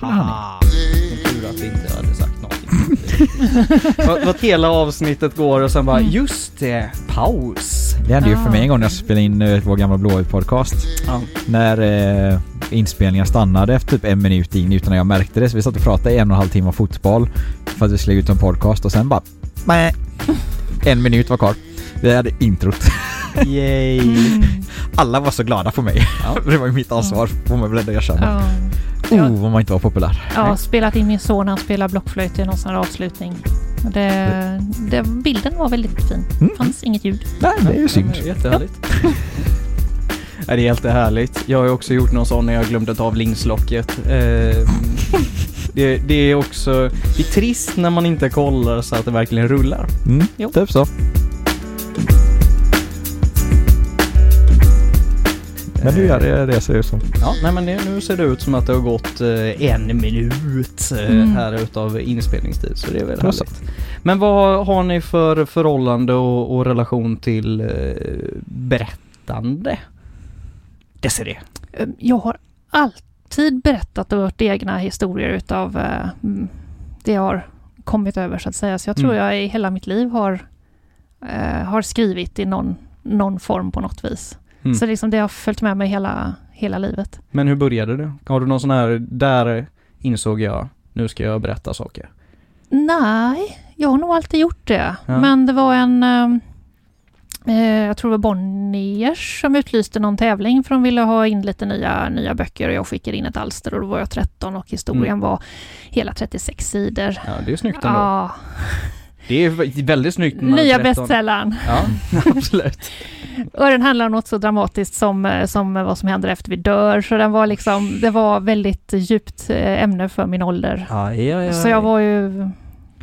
Ah, tur att vi inte hade sagt någonting. Vad vad hela avsnittet går och sen bara, Mm. just det, paus. Det hände ju för Ah. mig en gång när jag spelade in eh, vår gamla Blåvitt-podcast. Ja. När eh, inspelningen stannade efter typ en minut in utan att jag märkte det. Så vi satt och pratade i en och en halv timme om fotboll. För att vi skulle ut en podcast och sen bara... Mäh. En minut var kvar. Vi hade introt. Yay. Mm. Alla var så glada på mig. Ja. det var ju mitt ansvar, får man väl ändå erkänna. Ja. Oh, vad man inte var populär. Har spelat in min son han spelar blockflöjt i någon sån här avslutning. Det, det, bilden var väldigt fin. Mm. Det fanns inget ljud. Nej, det är ju synd. Ja, Jättehärligt. Ja, det är jättehärligt. Jag har också gjort någon sån när jag glömde ta av linkslocket. Eh, det, det är också... Det är trist när man inte kollar så att det verkligen rullar. Mm, Jo. typ så. Men nu gör det det ser ut som. Ja, nej men det, nu ser det ut som att det har gått eh, en minut eh, Mm. här utav inspelningstid så det är väl Plus. härligt. Men vad har ni för förhållande och, och relation till eh, berättande? Desiree? Eh, Jag har alltid berättat och hört egna historier utav mm, det jag har kommit över så att säga. Så jag tror Mm. jag i hela mitt liv har, har skrivit i någon, någon form på något vis. Mm. Så liksom det har följt med mig hela, hela livet. Men hur började det? Har du någon sån här, där insåg jag, nu ska jag berätta saker. Nej, jag har nog alltid gjort det. Ja. Men det var en... ehm, Eh, jag tror det var Bonniers som utlyste någon tävling för de ville ha in lite nya, nya böcker och jag skickade in ett alster och då var jag 13 och historien Mm. var hela 36 sidor. Ja, det är snyggt ändå. Ja, Det är väldigt snyggt nya 13. bästsäljaren. Ja, absolut. Och den handlar om något så dramatiskt som, eh, som vad som händer efter vi dör. Så den var liksom, det var väldigt djupt eh, ämne för min ålder. Aj, aj, aj. Så jag var ju,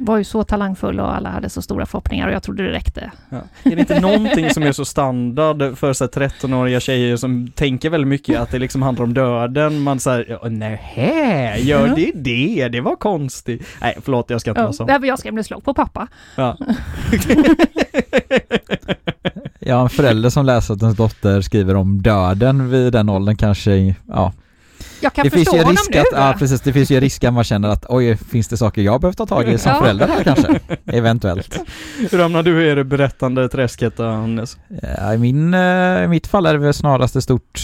var ju så talangfull och alla hade så stora förhoppningar och jag trodde det räckte. Ja. Är det inte någonting som är så standard för så här 13-åriga tjejer som tänker väldigt mycket att det liksom handlar om döden? Man säger, nähä, gör det det? Det var konstigt. Nej, förlåt, jag ska inte vara Ja, sån. nej, jag skrämde slag på pappa. Ja. Ja, en förälder som läser att ens dotter skriver om döden vid den åldern kanske, ja. Jag kan det finns förstå ju honom risk nu. att, ja precis, det finns ju risk att man känner att oj, finns det saker jag behöver ta tag i som Ja. förälder här kanske? Eventuellt. Hur hamnar du i det berättande träsket då, Hannes? Ja, I min, eh, i mitt fall är det väl snarast ett stort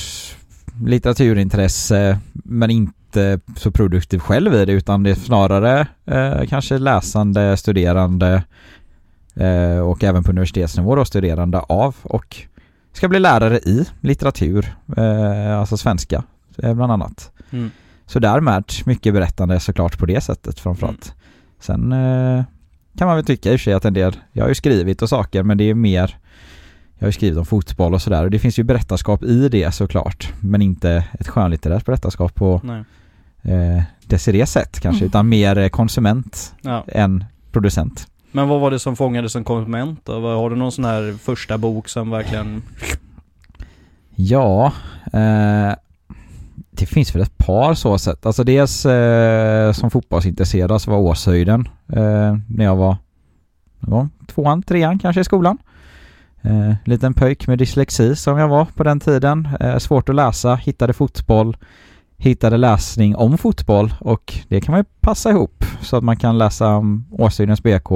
litteraturintresse men inte så produktiv själv i det utan det är snarare eh, kanske läsande, studerande eh, och även på universitetsnivå då studerande av och ska bli lärare i litteratur, eh, alltså svenska eh, bland annat. Mm. Så därmed mycket berättande såklart på det sättet framförallt. Sen eh, kan man väl tycka i och för sig att en del, jag har ju skrivit och saker men det är mer jag har ju skrivit om fotboll och sådär och det finns ju berättarskap i det såklart men inte ett skönlitterärt berättarskap på Nej. eh, Desirees sätt kanske Mm. utan mer eh, konsument Ja. än producent. Men vad var det som fångade som konsument då? Har du någon sån här första bok som verkligen... Ja, eh, det finns väl ett par så sätt. Alltså dels eh, som fotbollsintresserad så var Åshöjden eh, när jag var, var tvåan, trean kanske i skolan. Eh, liten pöjk med dyslexi som jag var på den tiden. Eh, svårt att läsa, hittade fotboll, hittade läsning om fotboll och det kan man ju passa ihop så att man kan läsa om Åshöjdens BK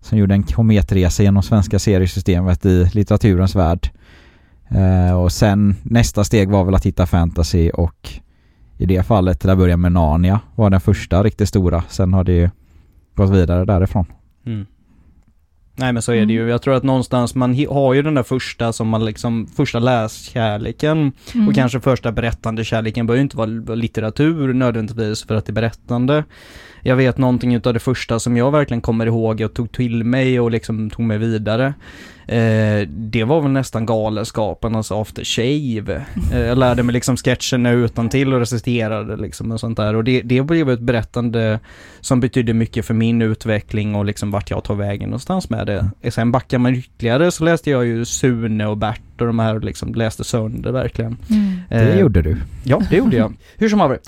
som gjorde en kometresa genom svenska seriesystemet i litteraturens värld. Eh, och sen nästa steg var väl att hitta fantasy och i det fallet, där började med Narnia, var den första riktigt stora. Sen har det ju gått vidare därifrån. Mm. Nej men så är det ju. Jag tror att någonstans man har ju den där första som man liksom, första läskärleken Mm. och kanske första berättande kärleken behöver ju inte vara litteratur nödvändigtvis för att det är berättande. Jag vet någonting utav det första som jag verkligen kommer ihåg och tog till mig och liksom tog mig vidare. Eh, det var väl nästan Galenskaparnas After Shave. Eh, jag lärde mig liksom sketcherna utan till och reciterade liksom och sånt där. Och det, det blev ett berättande som betydde mycket för min utveckling och liksom vart jag tar vägen någonstans med det. Sen backar man ytterligare så läste jag ju Sune och Bert och de här liksom läste sönder verkligen. Mm. Det Eh, gjorde du. Ja, det gjorde jag. Hur som haver.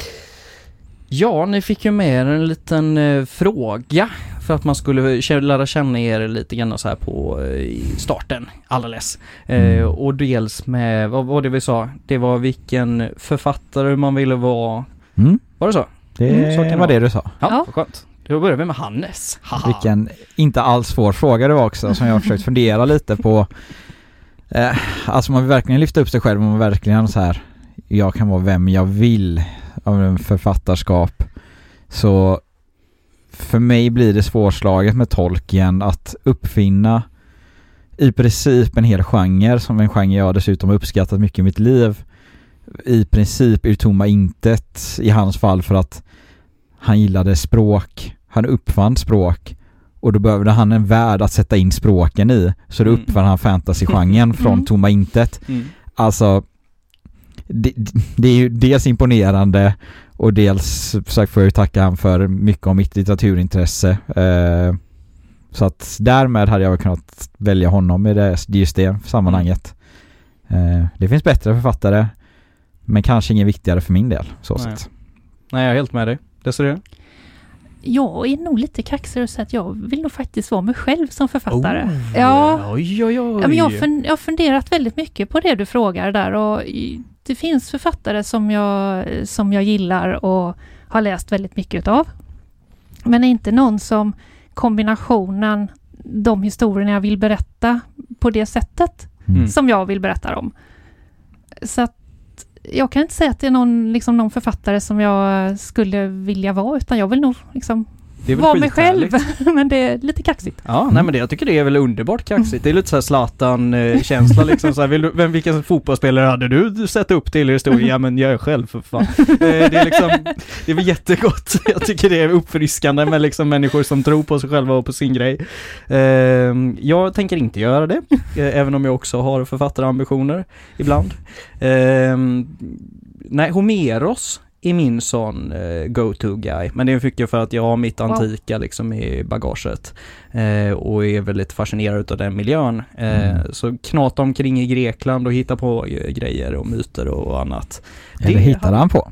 Ja, ni fick ju med er en liten eh, fråga för att man skulle lära känna er lite grann så här på eh, starten, alldeles. Eh, Mm. och dels med, vad var det vi sa? Det var vilken författare man ville vara. Mm. Var det så? Det Mm, så var vara. det du sa. Ja, Ja. skönt. Då börjar vi med Hannes. Haha. Vilken inte alls svår fråga det var också som jag har försökt fundera lite på. Eh, alltså man vill verkligen lyfta upp sig själv och man verkligen så här jag kan vara vem jag vill av en författarskap. Så för mig blir det svårslaget med Tolkien att uppfinna i princip en hel genre som en genre jag dessutom har uppskattat mycket i mitt liv. I princip ur tomma intet i hans fall för att han gillade språk, han uppfann språk och då behövde han en värld att sätta in språken i. Så då Mm. uppfann han fantasy-genren från Mm. tomma intet. Mm. Alltså, det, det är ju dels imponerande och dels så får jag ju tacka han för mycket av mitt litteraturintresse. Eh, så att därmed hade jag väl kunnat välja honom i det, just det sammanhanget. Eh, det finns bättre författare, men kanske ingen viktigare för min del. Så Nej. Nej, jag är helt med dig. Desiree? Jag är nog lite kaxig och säger att jag vill nog faktiskt vara mig själv som författare. Oh, Ja. Oj, oj, oj. Ja, men jag, har fun- jag har funderat väldigt mycket på det du frågar där och det finns författare som jag, som jag gillar och har läst väldigt mycket utav. Men inte någon som kombinationen, de historierna jag vill berätta på det sättet Mm. som jag vill berätta dem. Så att jag kan inte säga att det är någon, liksom någon författare som jag skulle vilja vara utan jag vill nog liksom det är väl vara mig själv. Men det är lite kaxigt. Ja, nej men det, jag tycker det är väl underbart kaxigt. Det är lite såhär Zlatan-känsla liksom så här, vill du, vem, vilken fotbollsspelare hade du sett upp till i historien? Ja men jag är själv för fan. Eh, Det är liksom, det är väl jättegott. Jag tycker det är uppfriskande med liksom människor som tror på sig själva och på sin grej. Eh, Jag tänker inte göra det, eh, även om jag också har författarambitioner ibland. Eh, Nej, Homeros är min sån eh, go-to guy. Men det är mycket för att jag har mitt Wow. antika liksom i bagaget. Eh, och är väldigt fascinerad av den miljön. Eh, Mm. Så knata omkring i Grekland och hitta på eh, grejer och myter och annat. Eller Det- hittade han på?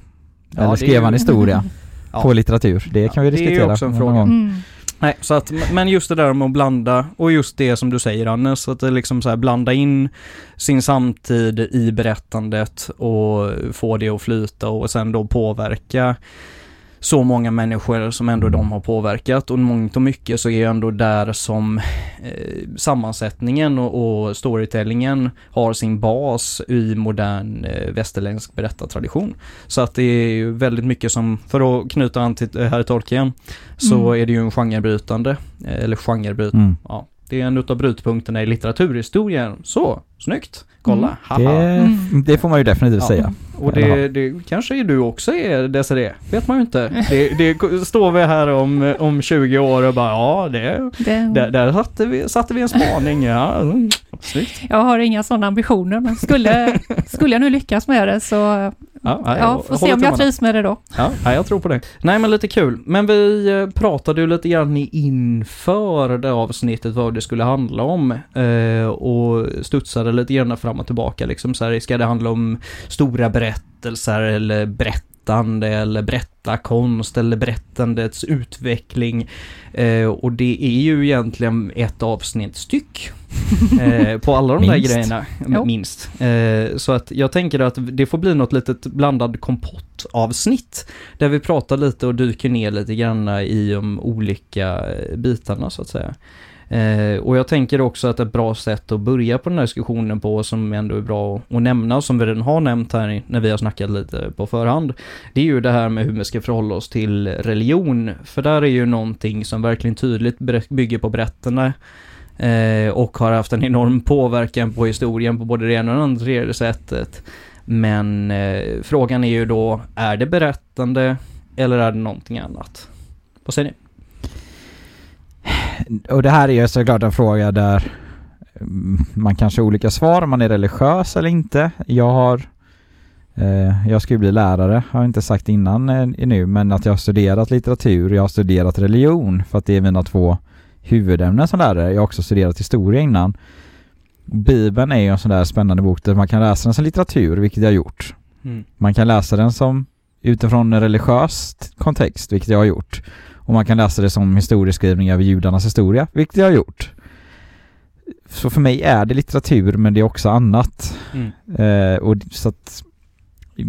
Ja, Eller skrev han historia Ja. på litteratur? Det kan vi Ja, det är diskutera. också en någon fråga. gång. Mm. Nej, så att, men just det där med att blanda och just det som du säger Annes, att det liksom så här blanda in sin samtid i berättandet och få det att flyta och sen då påverka så många människor som ändå de har påverkat och mångt och mycket så är jag ändå där som eh, sammansättningen och, och storytellingen har sin bas i modern eh, västerländsk berättartradition. Så att det är ju väldigt mycket som, för att knyta an till eh, herr Tolkien, så Mm. är det ju en genrebrytande, eh, eller genrebryt, Mm. ja. Det är en utav brytpunkterna i litteraturhistorien. Så, snyggt! Kolla! Mm. Haha. Det, Mm. det får man ju definitivt Ja. säga. Och det, det kanske är du också är Desiree, vet man ju inte. Det, det står vi här om, om 20 år och bara ja, det, Det, där, där satte, vi, satte vi en spaning. Ja, snyggt. Jag har inga sådana ambitioner men skulle, skulle jag nu lyckas med det så Ja, ja, ja, får se om jag trivs med det då. Ja, ja, jag tror på det. Nej, men lite kul. Men vi eh, pratade ju lite grann inför det avsnittet vad det skulle handla om eh, och studsade lite grann fram och tillbaka liksom så här, ska det handla om stora berättelser eller berättande eller berättarkonst eller berättandets utveckling eh, och det är ju egentligen ett avsnitt styck eh, på alla de där Minst. grejerna, Jo. minst. Eh, så att jag tänker att det får bli något litet blandad kompottavsnitt där vi pratar lite och dyker ner lite grann i de olika eh, bitarna så att säga. Eh, och jag tänker också att ett bra sätt att börja på den här diskussionen på som ändå är bra att nämna och som vi redan har nämnt här när vi har snackat lite på förhand. Det är ju det här med hur vi ska förhålla oss till religion. För där är ju någonting som verkligen tydligt bygger på berättarna eh, och har haft en enorm påverkan på historien på både det ena och det andra sättet. Men eh, frågan är ju då, är det berättande eller är det någonting annat? Vad säger ni? Och det här är ju såklart en fråga där mm, man kanske har olika svar om man är religiös eller inte. Jag har eh, jag ska ju bli lärare, har jag inte sagt innan eh, nu, men att jag har studerat litteratur, jag har studerat religion för att det är mina två huvudämnen som lärare. Jag har också studerat historia innan. Bibeln är ju en sån där spännande bok där man kan läsa den som litteratur, vilket jag har gjort. Man kan läsa den som utifrån en religiös kontext, vilket jag har gjort. Och man kan läsa det som historieskrivning över judarnas historia, vilket jag har gjort. Så för mig är det litteratur, men det är också annat. Mm. Eh, och så att,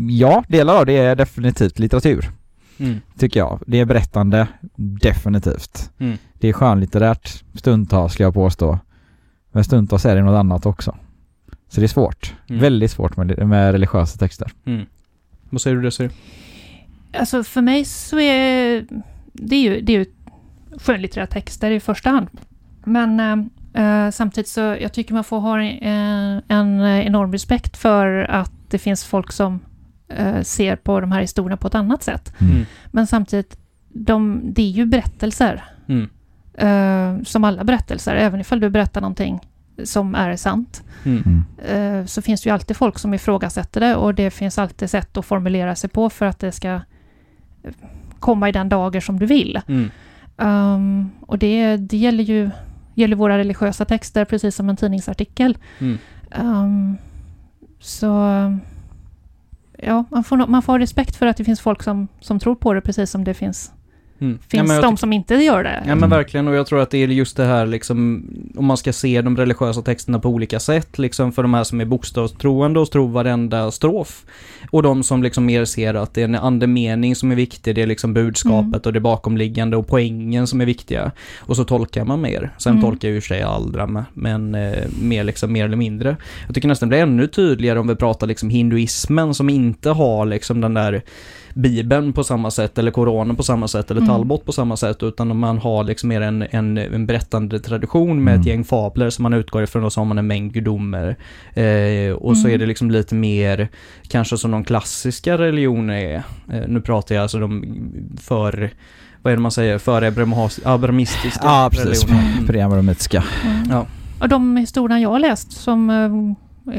ja, delar av det är definitivt litteratur. Mm. tycker jag. Det är berättande, definitivt. Mm. Det är skönlitterärt stundtals skulle jag påstå. Men stundtals är det något annat också. Så det är svårt. Mm. Väldigt svårt med, med religiösa texter. Mm. Vad säger du Desiree? Alltså för mig så är det är ju, det är ju skönlitterära texter i första hand. Men eh, eh, samtidigt så jag tycker man får ha en, en enorm respekt för att det finns folk som eh, ser på de här historierna på ett annat sätt. Mm. Men samtidigt, de, det är ju berättelser. Mm. eh, som alla berättelser, även ifall du berättar någonting som är sant. Mm. Mm. eh, så finns det ju alltid folk som ifrågasätter det och det finns alltid sätt att formulera sig på för att det ska eh, komma i den dager som du vill. Mm. Um, och det, det gäller ju gäller våra religiösa texter precis som en tidningsartikel. Mm. Um, så ja, man får, man får ha respekt för att det finns folk som, som tror på det precis som det finns, Mm. Ja, finns jag de som inte gör det. Ja men verkligen och jag tror att det är just det här liksom om man ska se de religiösa texterna på olika sätt liksom för de här som är bokstavstroende och tror varenda strof. Och de som liksom mer ser att det är en andemening som är viktig, det är liksom budskapet Mm. och det bakomliggande och poängen som är viktiga. Och så tolkar man mer. Sen Mm. tolkar ju sig andra med, men eh, mer liksom mer eller mindre. Jag tycker nästan det blir ännu tydligare om vi pratar liksom hinduismen som inte har liksom den där Bibeln på samma sätt eller Koranen på samma sätt eller Mm. Talbot på samma sätt utan man har liksom mer en, en, en berättande tradition med ett Mm. gäng fabler som man utgår ifrån och så har man en mängd gudomer. Eh, och så Mm. är det liksom lite mer kanske som de klassiska religioner är. Eh, nu pratar jag alltså de för vad är det man säger, för abrahamistiska Ja, precis. religioner. Mm. Preamramitiska. Mm. Ja. Och de historierna jag har läst som eh,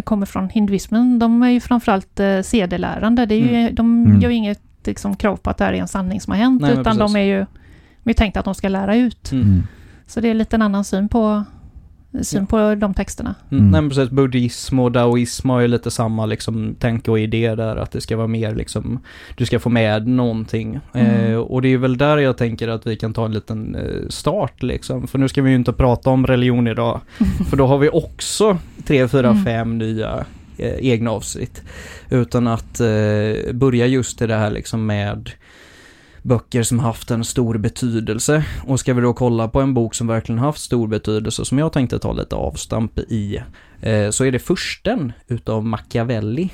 kommer från hinduismen, de är ju framförallt eh, sedelärande. Det är ju, De Mm. gör ju inget liksom, krav på att det här är en sanning som har hänt, Nej, utan precis. de är ju de är tänkt att de ska lära ut. Mm. Mm. Så det är lite en annan syn på, syn Ja. på de texterna. Mm. Mm. Nej men precis, buddhism och daoism har ju lite samma liksom tänke och idé där att det ska vara mer liksom, du ska få med någonting. Mm. Eh, och det är väl där jag tänker att vi kan ta en liten eh, start liksom, för nu ska vi ju inte prata om religion idag, för då har vi också tre, fyra, Mm. fem nya eh, egna avsnitt. Utan att eh, börja just i det här liksom med böcker som haft en stor betydelse. Och ska vi då kolla på en bok som verkligen haft stor betydelse, som jag tänkte ta lite avstamp i, eh, så är det försten utav Machiavelli.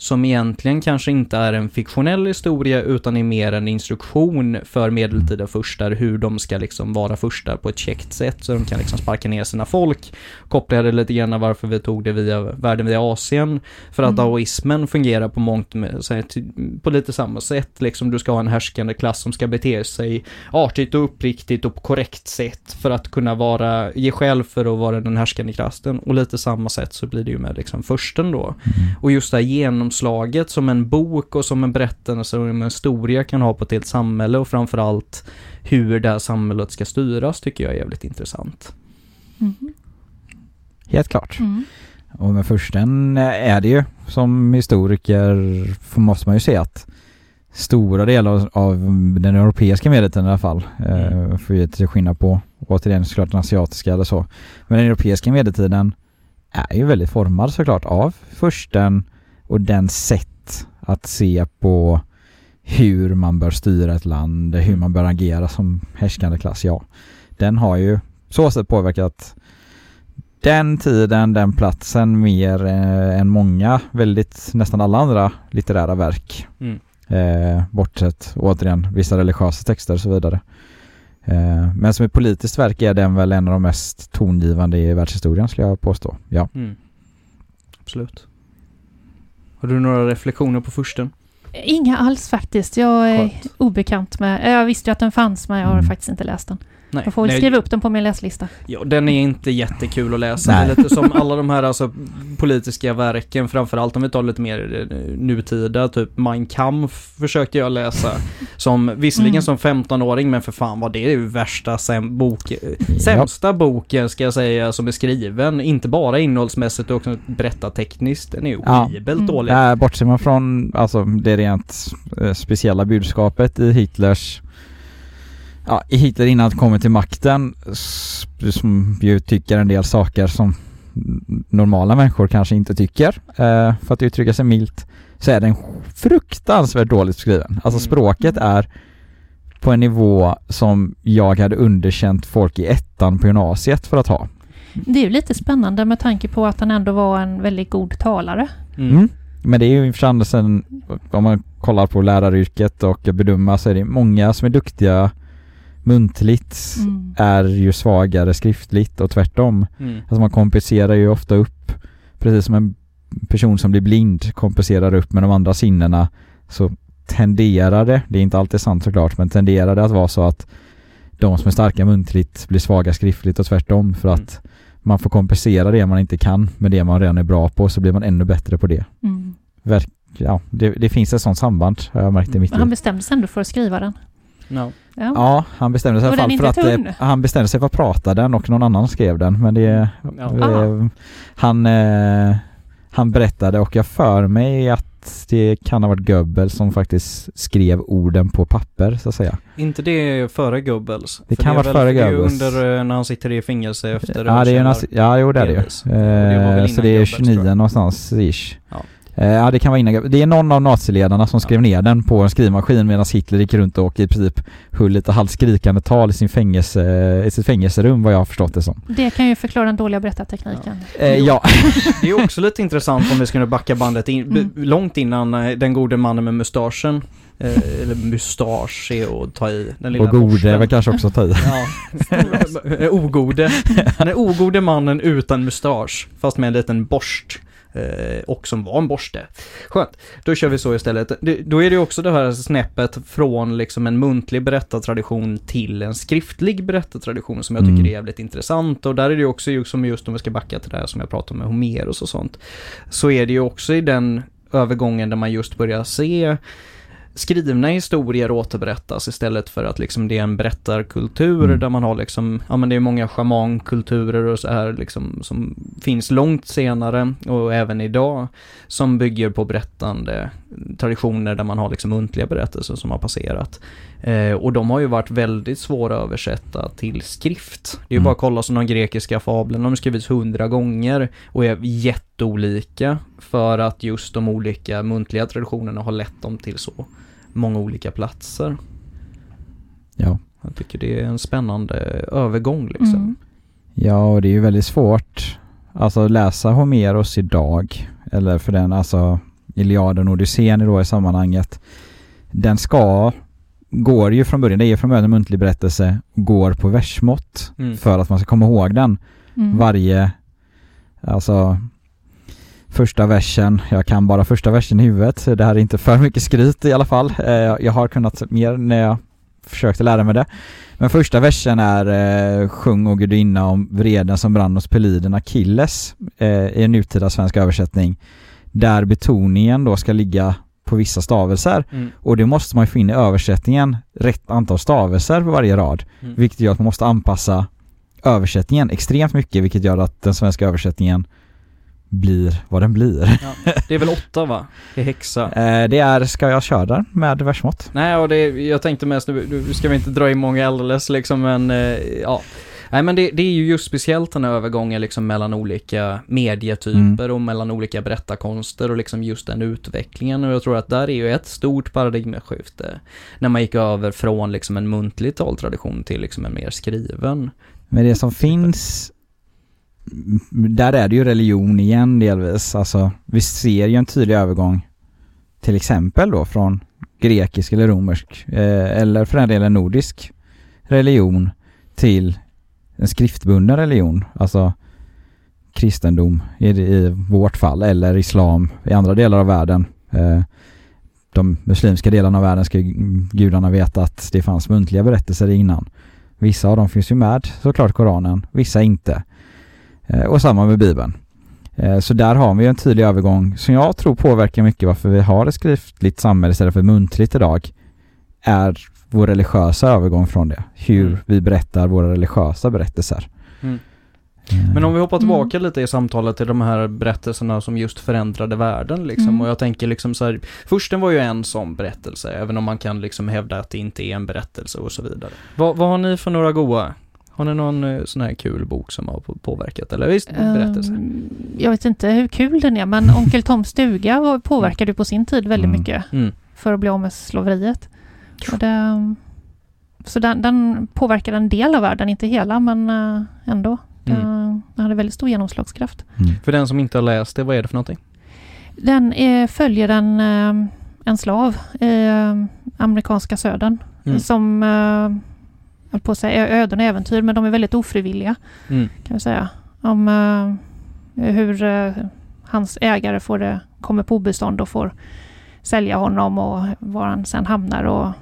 Som egentligen kanske inte är en fiktionell historia utan är mer en instruktion för medeltida furstar hur de ska liksom vara furstar på ett käckt sätt så de kan liksom sparka ner sina folk. Kopplar det lite grann varför vi tog det via världen via Asien. För att Mm. daoismen fungerar på mångt med, på lite samma sätt. Liksom du ska ha en härskande klass som ska bete sig artigt och uppriktigt och på korrekt sätt för att kunna vara, ge skäl för att vara den härskande klassen. Och lite samma sätt så blir det ju med liksom försten då. Mm. Och just det här genomslaget som en bok och som en berättelse och en historia kan ha på ett helt samhälle och framförallt hur det här samhället ska styras tycker jag är jävligt intressant. Mhm. Helt klart. Mm. Och med försten är det ju som historiker får- måste man ju se att stora delar av den europeiska medeltiden i alla fall, Mm. eh, för ju till skillnad på återigen såklart den asiatiska eller så. Men den europeiska medeltiden är ju väldigt formad såklart av försten och den sätt att se på hur man bör styra ett land, hur man bör agera som härskande klass, ja. Den har ju så sätt påverkat den tiden, den platsen mer eh, än många, väldigt, nästan alla andra litterära verk. Mm. Eh, bortsett återigen vissa religiösa texter och så vidare. Eh, men som ett politiskt verk är den väl en av de mest tongivande i världshistorien skulle jag påstå. Ja. Mm. Absolut. Har du några reflektioner på försten? Inga alls faktiskt. Jag är Skönt. obekant med... Jag visste ju att den fanns, men jag har Mm. faktiskt inte läst den. Nej. Jag får väl Nej, skriva upp den på min läslista. Ja, den är inte jättekul att läsa. Nej. Lite som alla de här alltså, politiska verken, framförallt om vi tar lite mer eh, nutida, typ Mein Kampf försökte jag läsa. Som, visserligen Mm. som 15-åring, men för fan vad det är ju värsta säm- bok, eh, sämsta boken ska jag säga som är skriven. Inte bara innehållsmässigt, utan också berättartekniskt. Den är ju Ja. horribelt Mm. dålig. Där bortser man från alltså, det rent eh, speciella budskapet i Hitlers Ja, i Hitler innan han kommer till makten som ju tycker en del saker som normala människor kanske inte tycker eh, för att uttrycka sig milt så är den fruktansvärt dåligt skriven. Alltså Mm. språket är på en nivå som jag hade underkänt folk i ettan på gymnasiet för att ha. Det är ju lite spännande med tanke på att han ändå var en väldigt god talare. Mm. Mm. Men det är ju i och om man kollar på läraryrket och bedöma så är det många som är duktiga muntligt Mm. är ju svagare skriftligt och tvärtom. Mm. Alltså man kompenserar ju ofta upp, precis som en person som blir blind kompenserar upp med de andra sinnena så tenderar det, det är inte alltid sant såklart, men tenderar det att vara så att de som är starka muntligt blir svaga skriftligt och tvärtom för att man får kompensera det man inte kan med det man redan är bra på så blir man ännu bättre på det. Mm. Ja, det, det finns ett sånt samband har jag märkt i mitt Men han liv. bestämde sig ändå för att skriva den. Ja. Ja. Ja, han bestämde sig i alla fall för att eh, tunn. han bestämde sig för att prata den och någon annan skrev den men det Ja. eh, han eh, han berättade och jag för mig att det kan ha varit Goebbels som faktiskt skrev orden på papper så att säga. Inte det före Goebbels? Det kan är varit före Det är Goebbels. under när han sitter i fängelse efter Ja, det är ju ja, jo det är det ju. Det så det är Goebbels, 29 tror jag. någonstans ish. Ja. Eh, Ja det kan vara innan. Det är någon av naziledarna som skrev ner den på en skrivmaskin medan Hitler gick runt och i princip höll lite halvt skrikande tal i, sin fängelse, i sitt fängelserum vad jag har förstått det som. Det kan ju förklara den dåliga berättartekniken. Eh, ja. Det är också lite intressant om vi skulle backa bandet in, Mm. långt innan eh, den gode mannen med mustaschen. Eh, eller mustasch är att ta i. Den lilla och gode var kanske också att ta i. Ja. Eh, ogode. Den ogode mannen utan mustasch. Fast med en liten borst. Eh, och som var en borste. Skönt. Då kör vi så istället. Då är det också det här snäppet från liksom en muntlig berättartradition till en skriftlig berättartradition som jag tycker Mm. är jävligt intressant. Och där är det ju också som just om vi ska backa till det här som jag pratade med Homeros och sånt. Så är det ju också i den övergången där man just börjar se skrivna historier återberättas istället för att liksom det är en berättarkultur Mm. där man har liksom, ja men det är många shamankulturer och så här liksom som finns långt senare och även idag som bygger på berättande traditioner där man har liksom muntliga berättelser som har passerat. Eh, och de har ju varit väldigt svåra att översätta till skrift. Det är ju Mm. bara att kolla som de grekiska fablerna, de har skrivits hundra gånger och är jätteolika för att just de olika muntliga traditionerna har lett dem till så många olika platser. Ja. Jag tycker det är en spännande övergång liksom. Mm. Ja, och det är ju väldigt svårt alltså att läsa Homeros idag eller för den alltså Iliaden och Odysseen då i sammanhanget. Den ska, går ju från början, det är från början en muntlig berättelse, går på versmått Mm. för att man ska komma ihåg den. Mm. Varje, alltså första versen, jag kan bara första versen i huvudet, det här är inte för mycket skryt i alla fall. Eh, Jag har kunnat mer när jag försökte lära mig det. Men första versen är eh, Sjung och gudinna om vreden som brann hos peliden Achilles eh, i en nutida svensk översättning. Där betoningen då ska ligga på vissa stavelser Mm. och det måste man ju få in i översättningen rätt antal stavelser på varje rad. Mm. Vilket gör att man måste anpassa översättningen extremt mycket vilket gör att den svenska översättningen blir vad den blir. Ja. Det är väl åtta va? I häxa. Eh, det är, ska jag köra där med versmått? Nej, och det, jag tänkte mest, nu, nu ska vi inte dra in många alldeles liksom, men eh, ja. Nej men det, det är ju just speciellt den här övergången liksom mellan olika medietyper och mellan olika berättarkonster och liksom just den utvecklingen och jag tror att där är ju ett stort paradigmskifte när man gick över från liksom en muntlig taltradition till liksom en mer skriven. Men det som finns mm, där är det ju religion igen delvis. Alltså, vi ser ju en tydlig övergång till exempel då från grekisk eller romersk eh, eller för den delen nordisk religion till en skriftbunden religion. Alltså kristendom i, i vårt fall eller islam i andra delar av världen. Eh, de muslimska delarna av världen ska ju gudarna veta att det fanns muntliga berättelser innan. Vissa av dem finns ju med såklart Koranen, vissa inte. Eh, och samma med Bibeln. Eh, så där har vi en tydlig övergång som jag tror påverkar mycket varför vi har ett skriftligt samhälle istället för muntligt idag. Är vår religiösa övergång från det. Hur Mm. vi berättar våra religiösa berättelser. Mm. Eh, Men om vi hoppar Mm. tillbaka lite i samtalet till de här berättelserna som just förändrade världen liksom. Mm. Och jag tänker liksom så här, försten var ju en sån berättelse, även om man kan liksom hävda att det inte är en berättelse och så vidare. Vad, vad har ni för några goa? Har ni någon eh, sån här kul bok som har på- påverkat? Eller visst, berättelse? Ehm, Jag vet inte hur kul den är, men Onkel Toms stuga påverkade ju på sin tid väldigt Mm. mycket Mm. för att bli av med slaveriet. Det, så den, den påverkade en del av världen, inte hela men eh, ändå. Den, Mm. den hade väldigt stor genomslagskraft. Mm. För den som inte har läst det, vad är det för någonting? Den eh, följer en, en slav i amerikanska södern Mm. som, höll på att säga öden och äventyr, men de är väldigt ofrivilliga Mm. kan vi säga. Om eh, hur eh, hans ägare får det, kommer på obestånd och får sälja honom och var han sen hamnar och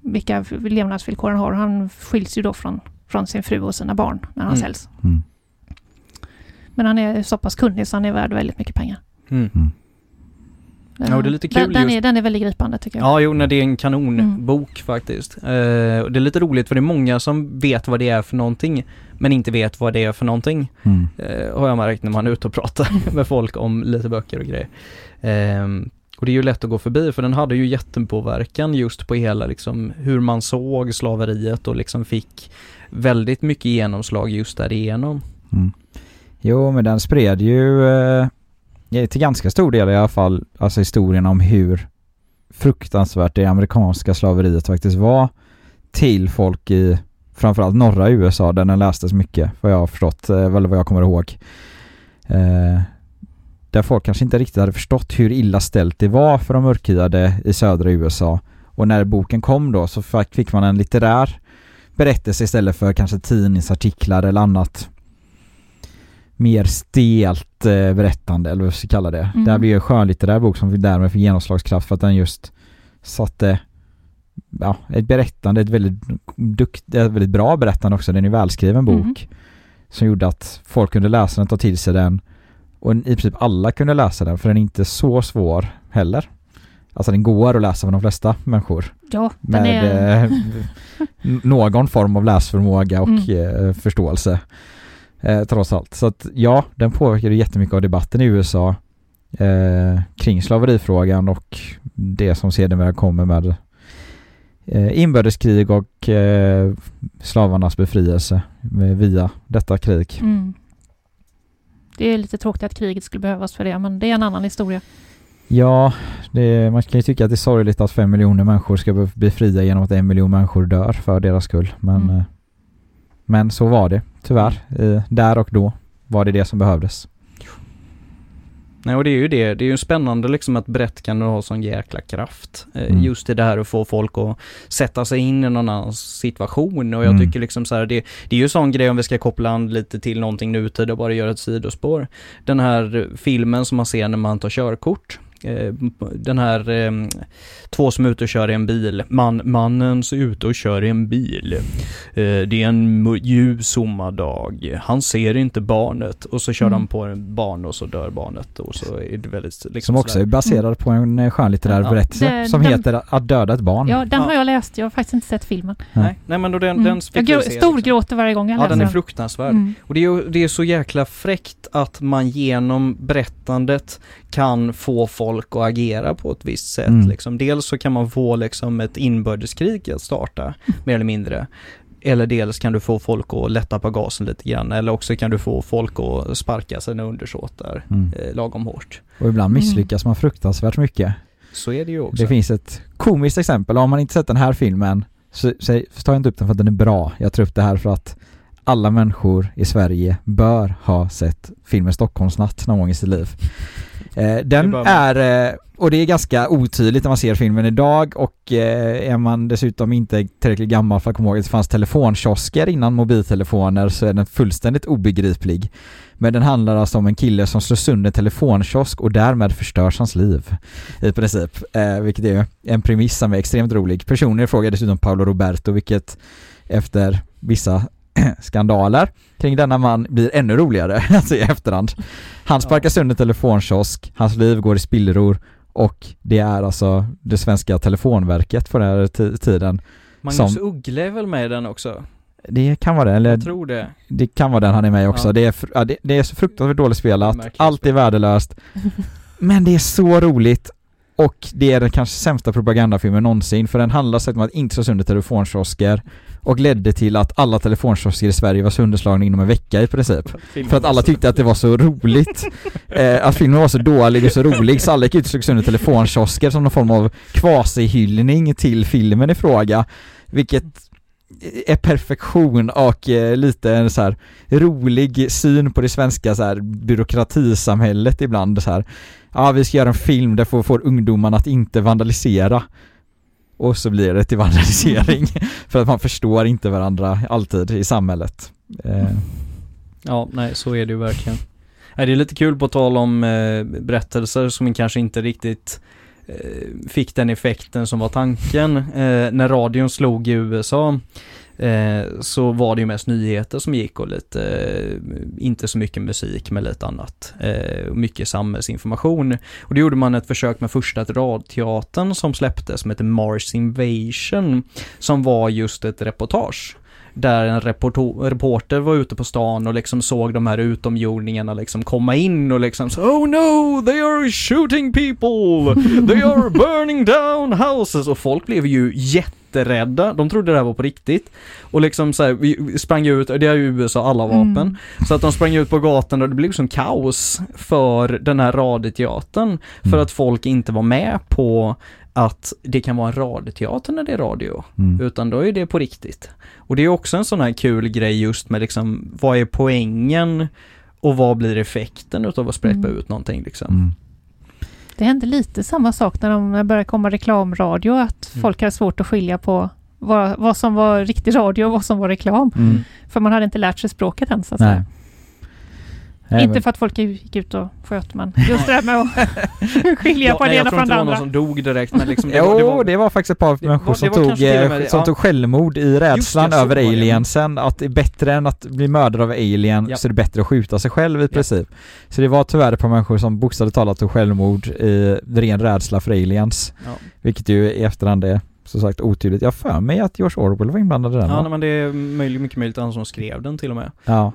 vilka levnadsvillkor han har. Han skiljs ju då från, från sin fru och sina barn när han Mm. säljs. Mm. Men han är så pass kunnig så han är värd väldigt mycket pengar. Mm. Ja, och det är lite den, kul den, just- är, den är väldigt gripande tycker jag. Ja, jo, nej, det är en kanonbok Mm. faktiskt. Eh, och det är lite roligt för det är många som vet vad det är för någonting, men inte vet vad det är för någonting. Mm. Eh, har jag märkt när man är ute och pratar med folk om lite böcker och grejer. Ehm, och det är ju lätt att gå förbi för den hade ju jättepåverkan just på hela liksom hur man såg slaveriet och liksom fick väldigt mycket genomslag just därigenom. Mm. Jo, men den spred ju eh, till ganska stor del i alla fall, alltså historien om hur fruktansvärt det amerikanska slaveriet faktiskt var till folk i framförallt norra USA där den lästes mycket, vad jag har förstått, eh, eller vad jag kommer ihåg. Eh, där folk kanske inte riktigt hade förstått hur illa ställt det var för de mörkhyade i södra USA. Och när boken kom då så fick man en litterär berättelse istället för kanske tidningsartiklar eller annat mer stelt eh, berättande eller vad vi ska kalla det. Mm. Det här blir ju en skönlitterär bok som därmed fick genomslagskraft för att den just satte ja, ett berättande, ett väldigt, dukt, ett väldigt bra berättande också. Den är en välskriven bok Mm. som gjorde att folk kunde läsa den, ta till sig den och i princip alla kunde läsa den för den är inte så svår heller. Alltså den går att läsa för de flesta människor Ja, med är... eh, någon form av läsförmåga och Mm. eh, förståelse. Eh, trots allt. Så att ja, den påverkade jättemycket av debatten i USA eh, kring slaverifrågan och det som sedermera kommer med eh, inbördeskrig och eh, slavarnas befrielse via detta krig. Mm. Det är lite tråkigt att kriget skulle behövas för det, men det är en annan historia. Ja, det, man kan ju tycka att det är sorgligt att fem miljoner människor ska bli fria genom att en miljon människor dör för deras skull. Men, Mm. Men så var det, tyvärr. Eh, där och då var det det som behövdes. Nej, och det är ju det. Det är ju spännande liksom att brett kan ha sån jäkla kraft. Eh, Mm. Just i det här att få folk att sätta sig in i någon annans situation och jag Mm. tycker liksom så här, det, det är ju sån grej om vi ska koppla an lite till någonting nutid och bara göra ett sidospår. Den här filmen som man ser när man tar körkort. Eh, Den här, eh, två som är ute och kör i en bil. Man, mannen är ute och kör i en bil. Eh, Det är en ljus sommardag. Han ser inte barnet och så kör Mm. de på en barn och så dör barnet och så är det väldigt liksom Som också är sådär. baserad på en skönlitterär Ja. berättelse Det- som den- heter Att döda ett barn. Ja, den Ja. har jag läst. Jag har faktiskt inte sett filmen. Nej, nej men då den, Mm. den Jag fick se, storgråter varje gång jag Ja läser den är den. fruktansvärd. Mm. Och det är det är så jäkla fräckt att man genom berättandet kan få folk att agera på ett visst sätt. Mm. Liksom. Dels så kan man få liksom ett inbördeskrig att starta, mer eller mindre. Eller dels kan du få folk att lätta på gasen lite grann. Eller också kan du få folk att sparka sina undersåtar Mm. eh, lagom hårt. Och ibland Mm. misslyckas man fruktansvärt mycket. Så är det ju också. Det finns ett komiskt exempel. Om man inte sett den här filmen så, så, så tar jag inte upp den för att den är bra. Jag tar upp det här för att alla människor i Sverige bör ha sett filmen Stockholmsnatt någon gång i sitt liv. Eh, den är, eh, och det är ganska otydligt när man ser filmen idag och eh, är man dessutom inte tillräckligt gammal för att komma ihåg att det fanns telefonkiosker innan mobiltelefoner så är den fullständigt obegriplig. Men den handlar alltså om en kille som slår sönder telefonkiosk och därmed förstörs hans liv i princip. Vilket är en premiss som är extremt rolig. Personen frågar dessutom Paolo Roberto vilket efter vissa skandaler kring denna man blir ännu roligare, alltså i efterhand. Han sparkar sönder telefonkiosk, hans liv går i spillror och det är alltså det svenska telefonverket på den här ti- tiden. Magnus som- Uggla är väl med i den också? Det kan vara det, eller Jag tror det. det kan vara den han är med i också. Ja. Det, är, ja, det, det är så fruktansvärt dåligt spelat, allt är värdelöst. Men det är så roligt och det är den kanske sämsta propagandafilmen någonsin för den handlar om att inte slå sönder telefonkiosker och ledde till att alla telefonkiosker i Sverige var sönderslagna inom en vecka i princip. För att alla tyckte att det var så roligt. Eh, att filmen var så dålig och så rolig så alla gick ut och slog sönder telefonkiosker som någon form av kvasihyllning till filmen i fråga. Vilket är perfektion och eh, lite en så här rolig syn på det svenska så här byråkratisamhället ibland så här. Ja, vi ska göra en film där får, får ungdomarna att inte vandalisera. Och så blir det till vandalisering. för att man förstår inte varandra alltid i samhället. Eh, Ja, nej så är det ju verkligen. Det är lite kul på tal om eh, berättelser som kanske inte riktigt Eh, fick den effekten som var tanken. Eh, när radion slog i USA eh, så var det ju mest nyheter som gick och lite, eh, inte så mycket musik men lite annat. Eh, mycket samhällsinformation. Och då gjorde man ett försök med första radteatern som släpptes som heter Mars Invasion som var just ett reportage där en reporto- reporter var ute på stan och liksom såg de här utomjordingarna liksom komma in och liksom så Oh no, they are shooting people! They are burning down houses! Och folk blev ju jätterädda, de trodde det här var på riktigt. Och liksom så här, vi sprang ut, det är ju USA, alla vapen. Mm. Så att de sprang ut på gatan och det blev som kaos för den här radioteatern. För Mm. att folk inte var med på att det kan vara en radioteater när det är radio. mm. Utan då är det på riktigt. Och det är också en sån här kul grej just med liksom, vad är poängen och vad blir effekten utav att sprätta Mm. ut någonting liksom. Mm. Det hände lite samma sak när de började komma reklamradio, att Mm. folk hade svårt att skilja på vad, vad som var riktig radio och vad som var reklam. Mm. För man hade inte lärt sig språket än så att säga. Nej. Inte men- för att folk gick ut och sköt, men just det här med att skilja på nej, det jag ena tror från inte det det var någon andra. som dog direkt men liksom jo, det var, faktiskt ett par det människor var- som, det var tog, eh, med det, som ja. tog självmord i rädslan det, över var det. aliensen. Att det är bättre än att bli mördad av alien Ja. så är det bättre att skjuta sig själv i Ja. princip. Så det var tyvärr ett par människor som bokstavligt talat tog självmord i ren rädsla för aliens. Ja, Vilket ju i efterhand är som sagt otydligt. Jag har för mig att George Orwell var inblandad i den ja va? nej, men det är möjligt, mycket möjligt han som skrev den till och med. Ja.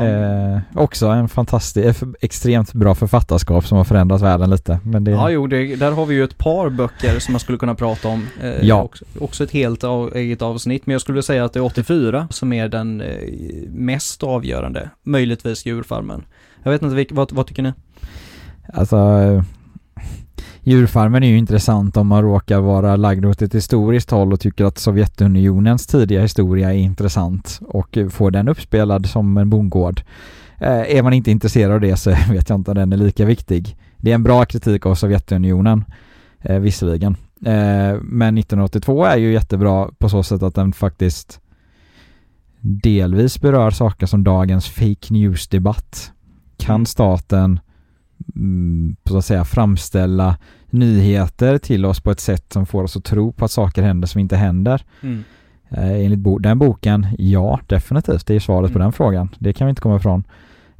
Eh, också en fantastisk, eh, extremt bra författarskap som har förändrat världen lite. Men det, Ja, jo, det, där har vi ju ett par böcker som man skulle kunna prata om. Eh, Ja. Också, också ett helt av, eget avsnitt, men jag skulle säga att det är 84 som är den eh, mest avgörande. Möjligtvis djurfarmen. Jag vet inte, vad, vad tycker ni? Alltså eh, Djurfarmen är ju intressant om man råkar vara lagd åt ett historiskt håll och tycker att Sovjetunionens tidiga historia är intressant och får den uppspelad som en bondgård. Eh, är man inte intresserad av det så vet jag inte om den är lika viktig. Det är en bra kritik av Sovjetunionen, eh, visserligen. Eh, men 1982 är ju jättebra på så sätt att den faktiskt delvis berör saker som dagens fake news-debatt. Kan Mm. staten så att säga framställa nyheter till oss på ett sätt som får oss att tro på att saker händer som inte händer? Mm. Eh, enligt bo- den boken, ja definitivt. Det är svaret på Mm. den frågan. Det kan vi inte komma ifrån.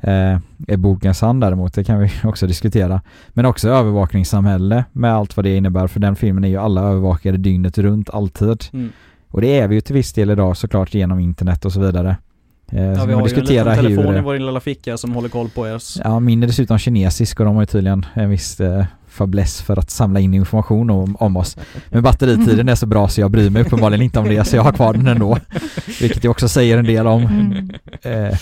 Eh, är boken sann däremot? Det kan vi också diskutera. Men också övervakningssamhälle med allt vad det innebär. För den filmen är ju alla övervakade dygnet runt, alltid. Mm. Och det är vi ju till viss del idag såklart genom internet och så vidare. Eh, Ja, vi har ju en telefon hur- i vår lilla ficka som håller koll på oss. Ja, min är dessutom kinesisk och de har ju tydligen en viss eh, fäbless för att samla in information om, om oss. Men batteritiden är så bra så jag bryr mig uppenbarligen inte om det så jag har kvar den ändå. Vilket ju också säger en del om Mm. eh,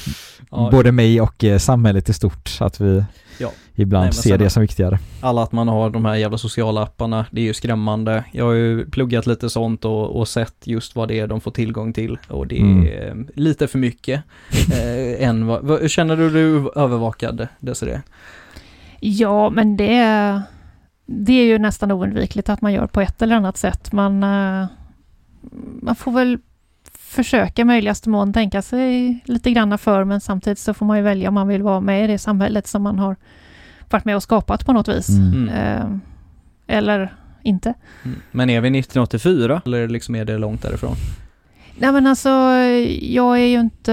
Ja, både mig och eh, samhället i stort. Att vi Ja. ibland Nej, ser det som viktigare. Alla att man har de här jävla sociala apparna, det är ju skrämmande. Jag har ju pluggat lite sånt och, och sett just vad det är de får tillgång till och det Mm. är eh, lite för mycket. eh, än vad, vad, känner du dig övervakad, Desiree? Ja, men det är, det är ju nästan oundvikligt att man gör på ett eller annat sätt. Man, eh, man får väl försöka möjligaste mån tänka sig lite granna för, men samtidigt så får man ju välja om man vill vara med i det samhället som man har varit med och skapat på något vis. Mm. Mm. Eh, eller inte. Mm. Men är vi 1984 eller liksom är det långt därifrån? Nej men alltså, jag är ju inte,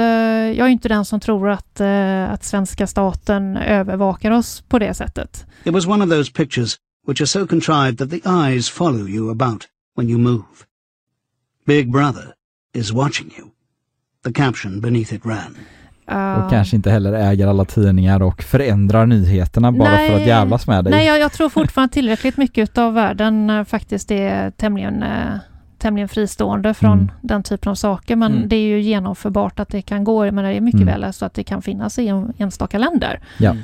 jag är inte den som tror att, eh, att svenska staten övervakar oss på det sättet. It was one of those pictures which are so contrived that the eyes follow you about when you move. Big Brother is watching you. The caption beneath it ran. Eh, Och kanske inte heller äger alla tidningar och förändrar nyheterna bara Nej. för att jävlas med dig. Nej, jag, jag tror fortfarande tillräckligt mycket av världen eh, faktiskt är tämligen, eh, tämligen fristående från Mm. den typen av saker. Men Mm. det är ju genomförbart att det kan gå, men det är mycket Mm. väl så att det kan finnas i en, enstaka länder. Ja. Mm.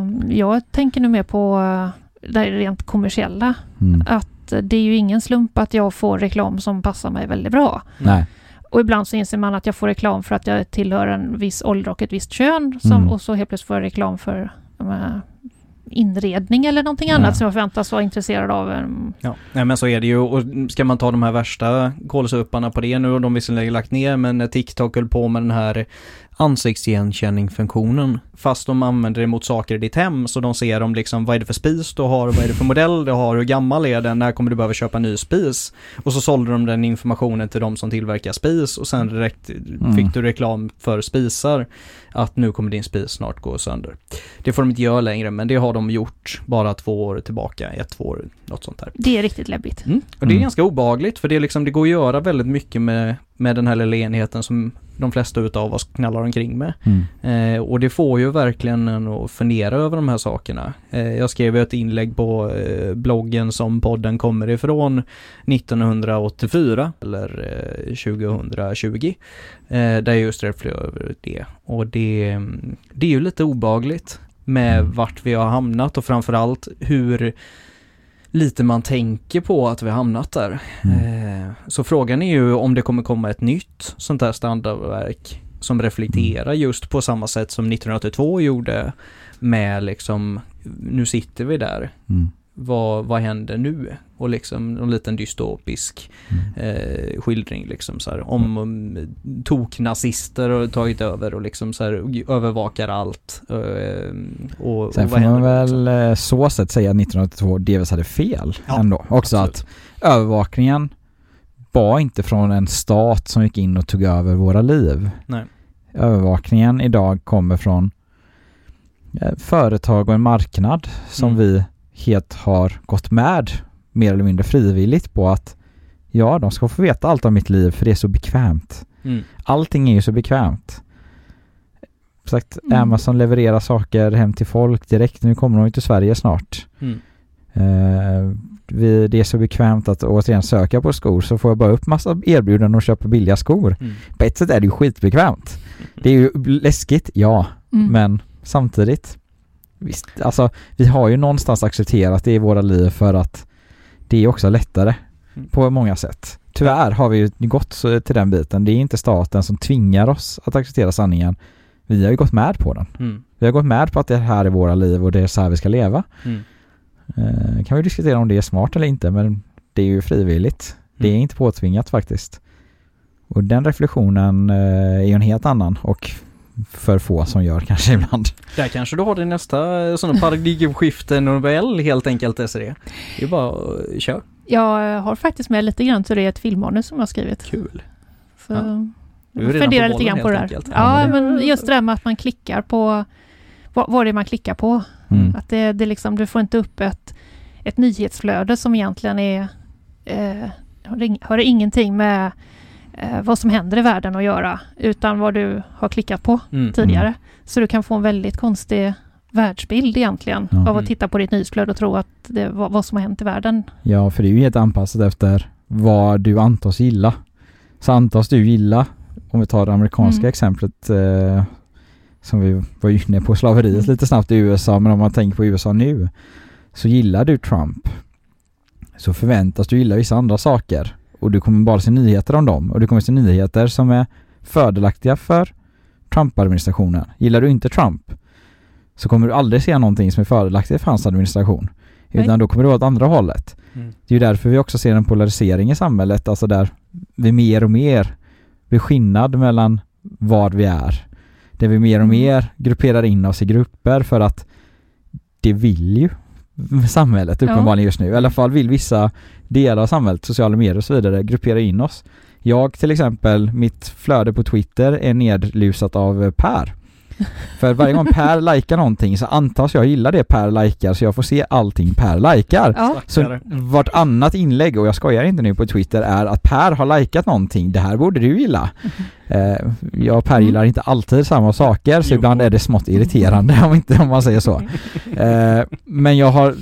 Um, jag tänker nu mer på eh, det rent kommersiella. Mm. Att det är ju ingen slump att jag får reklam som passar mig väldigt bra. Nej. Och ibland så inser man att jag får reklam för att jag tillhör en viss ålder och ett visst kön. Som, Mm. Och så helt plötsligt får jag reklam för inredning eller någonting Ja. annat som jag förväntas vara intresserad av. ehm, Ja, nej men så är det ju och ska man ta de här värsta kolsupparna på det nu och de visserligen lagt ner men TikTok höll på med den här ansiktsigenkänning-funktionen fast de använder det mot saker i ditt hem så de ser om liksom vad är det för spis du har, vad är det för modell du har, hur gammal är den, när kommer du behöva köpa en ny spis och så sålde de den informationen till de som tillverkar spis och sen direkt Mm. fick du reklam för spisar att nu kommer din spis snart gå sönder. Det får de inte göra längre men det har de gjort bara två år tillbaka, ett, två år, något sånt där. Det är riktigt läbbigt. Mm. Och det är Mm. ganska obagligt för det, är liksom, det går att göra väldigt mycket med, med den här lilla enheten som de flesta utav oss knallar omkring med. Mm. Eh, och det får ju verkligen en att fundera över de här sakerna. Eh, jag skrev ju ett inlägg på eh, bloggen som podden kommer ifrån 1984 eller eh, 2020. Eh, där jag just reflekterar över det. Och det, mm, det är ju lite obagligt med Mm. vart vi har hamnat och framförallt hur lite man tänker på att vi hamnat där. Mm. Eh, Så frågan är ju om det kommer komma ett nytt sånt här standardverk som reflekterar just på samma sätt som 1982 gjorde med liksom, nu sitter vi där, Mm. Vad, vad händer nu? Och liksom en liten dystopisk Mm. eh, skildring liksom så här, om um, toknazister har tagit över och liksom så här övervakar allt. Eh, och, Sen och får man händer liksom? väl eh, så sätt säga att 1982 delvis hade fel Ja, ändå. Också absolut. att övervakningen var inte från en stat som gick in och tog över våra liv. Nej. Övervakningen idag kommer från eh, företag och en marknad som Mm. vi helt har gått med mer eller mindre frivilligt på att ja, de ska få veta allt om mitt liv för det är så bekvämt. Mm. Allting är ju så bekvämt. Sagt, Mm. Amazon levererar saker hem till folk direkt. Nu kommer de ju till Sverige snart. Mm. Eh, vi, det är så bekvämt att återigen söka på skor så får jag bara upp massa erbjudanden och köpa billiga skor. Mm. På ett sätt är det ju skitbekvämt. Det är ju läskigt, ja, Mm. men samtidigt Visst, alltså vi har ju någonstans accepterat det i våra liv för att det är också lättare Mm. på många sätt. Tyvärr har vi ju gått till den biten. Det är inte staten som tvingar oss att acceptera sanningen. Vi har ju gått med på den. Mm. Vi har gått med på att det här är våra liv och det är så här vi ska leva. Mm. Eh, kan vi diskutera om det är smart eller inte men det är ju frivilligt. Det är Mm. inte påtvingat faktiskt. Och den reflektionen eh, är ju en helt annan och för få som gör kanske ibland. Där kanske du har din nästa sån paradigmskifte Nobel helt enkelt Desiree. Det är bara kör. Jag eh, har faktiskt med lite grann till det ett filmmanus som jag har skrivit. Kul. Så Ja. Du är redan fundera på lite grann på det där. enkelt. Ja, men just det där med att man klickar på vad, vad det är man klickar på. Mm. Att det, det liksom, du får inte upp ett, ett nyhetsflöde som egentligen är eh, har ingenting med eh, vad som händer i världen att göra, utan vad du har klickat på Mm. tidigare. Så du kan få en väldigt konstig världsbild egentligen Ja. av Mm. att titta på ditt nyhetsflöde och tro att det var vad som har hänt i världen. Ja, för det är ju helt anpassat efter vad du antas gilla. Så antas du gilla, om vi tar det amerikanska Mm. exemplet eh, som vi var inne på slaveriet Mm. lite snabbt i USA, men om man tänker på USA nu så gillar du Trump så förväntas du gilla vissa andra saker och du kommer bara se nyheter om dem och du kommer se nyheter som är fördelaktiga för Trump-administrationen. Gillar du inte Trump så kommer du aldrig se någonting som är fördelaktigt för hans administration. Nej. Utan då kommer det vara åt andra hållet. Mm. Det är ju därför vi också ser en polarisering i samhället, alltså där vi mer och mer blir skillnad mellan vad vi är. Där vi mer och Mm. mer grupperar in oss i grupper för att det vill ju samhället uppenbarligen just nu. I alla fall vill vissa delar av samhället, sociala medier och så vidare, gruppera in oss. Jag till exempel, mitt flöde på Twitter är nedlusat av Per. För varje gång Per likar någonting så antas jag gilla det Per likar så jag får se allting Per likar. Ja, Så vartannat inlägg, och jag skojar inte nu på Twitter, är att Per har likat någonting. Det här borde du gilla. Eh, jag och Per Mm. gillar inte alltid samma saker, så Jo. ibland är det smått irriterande om inte om man säger så. Eh, men jag har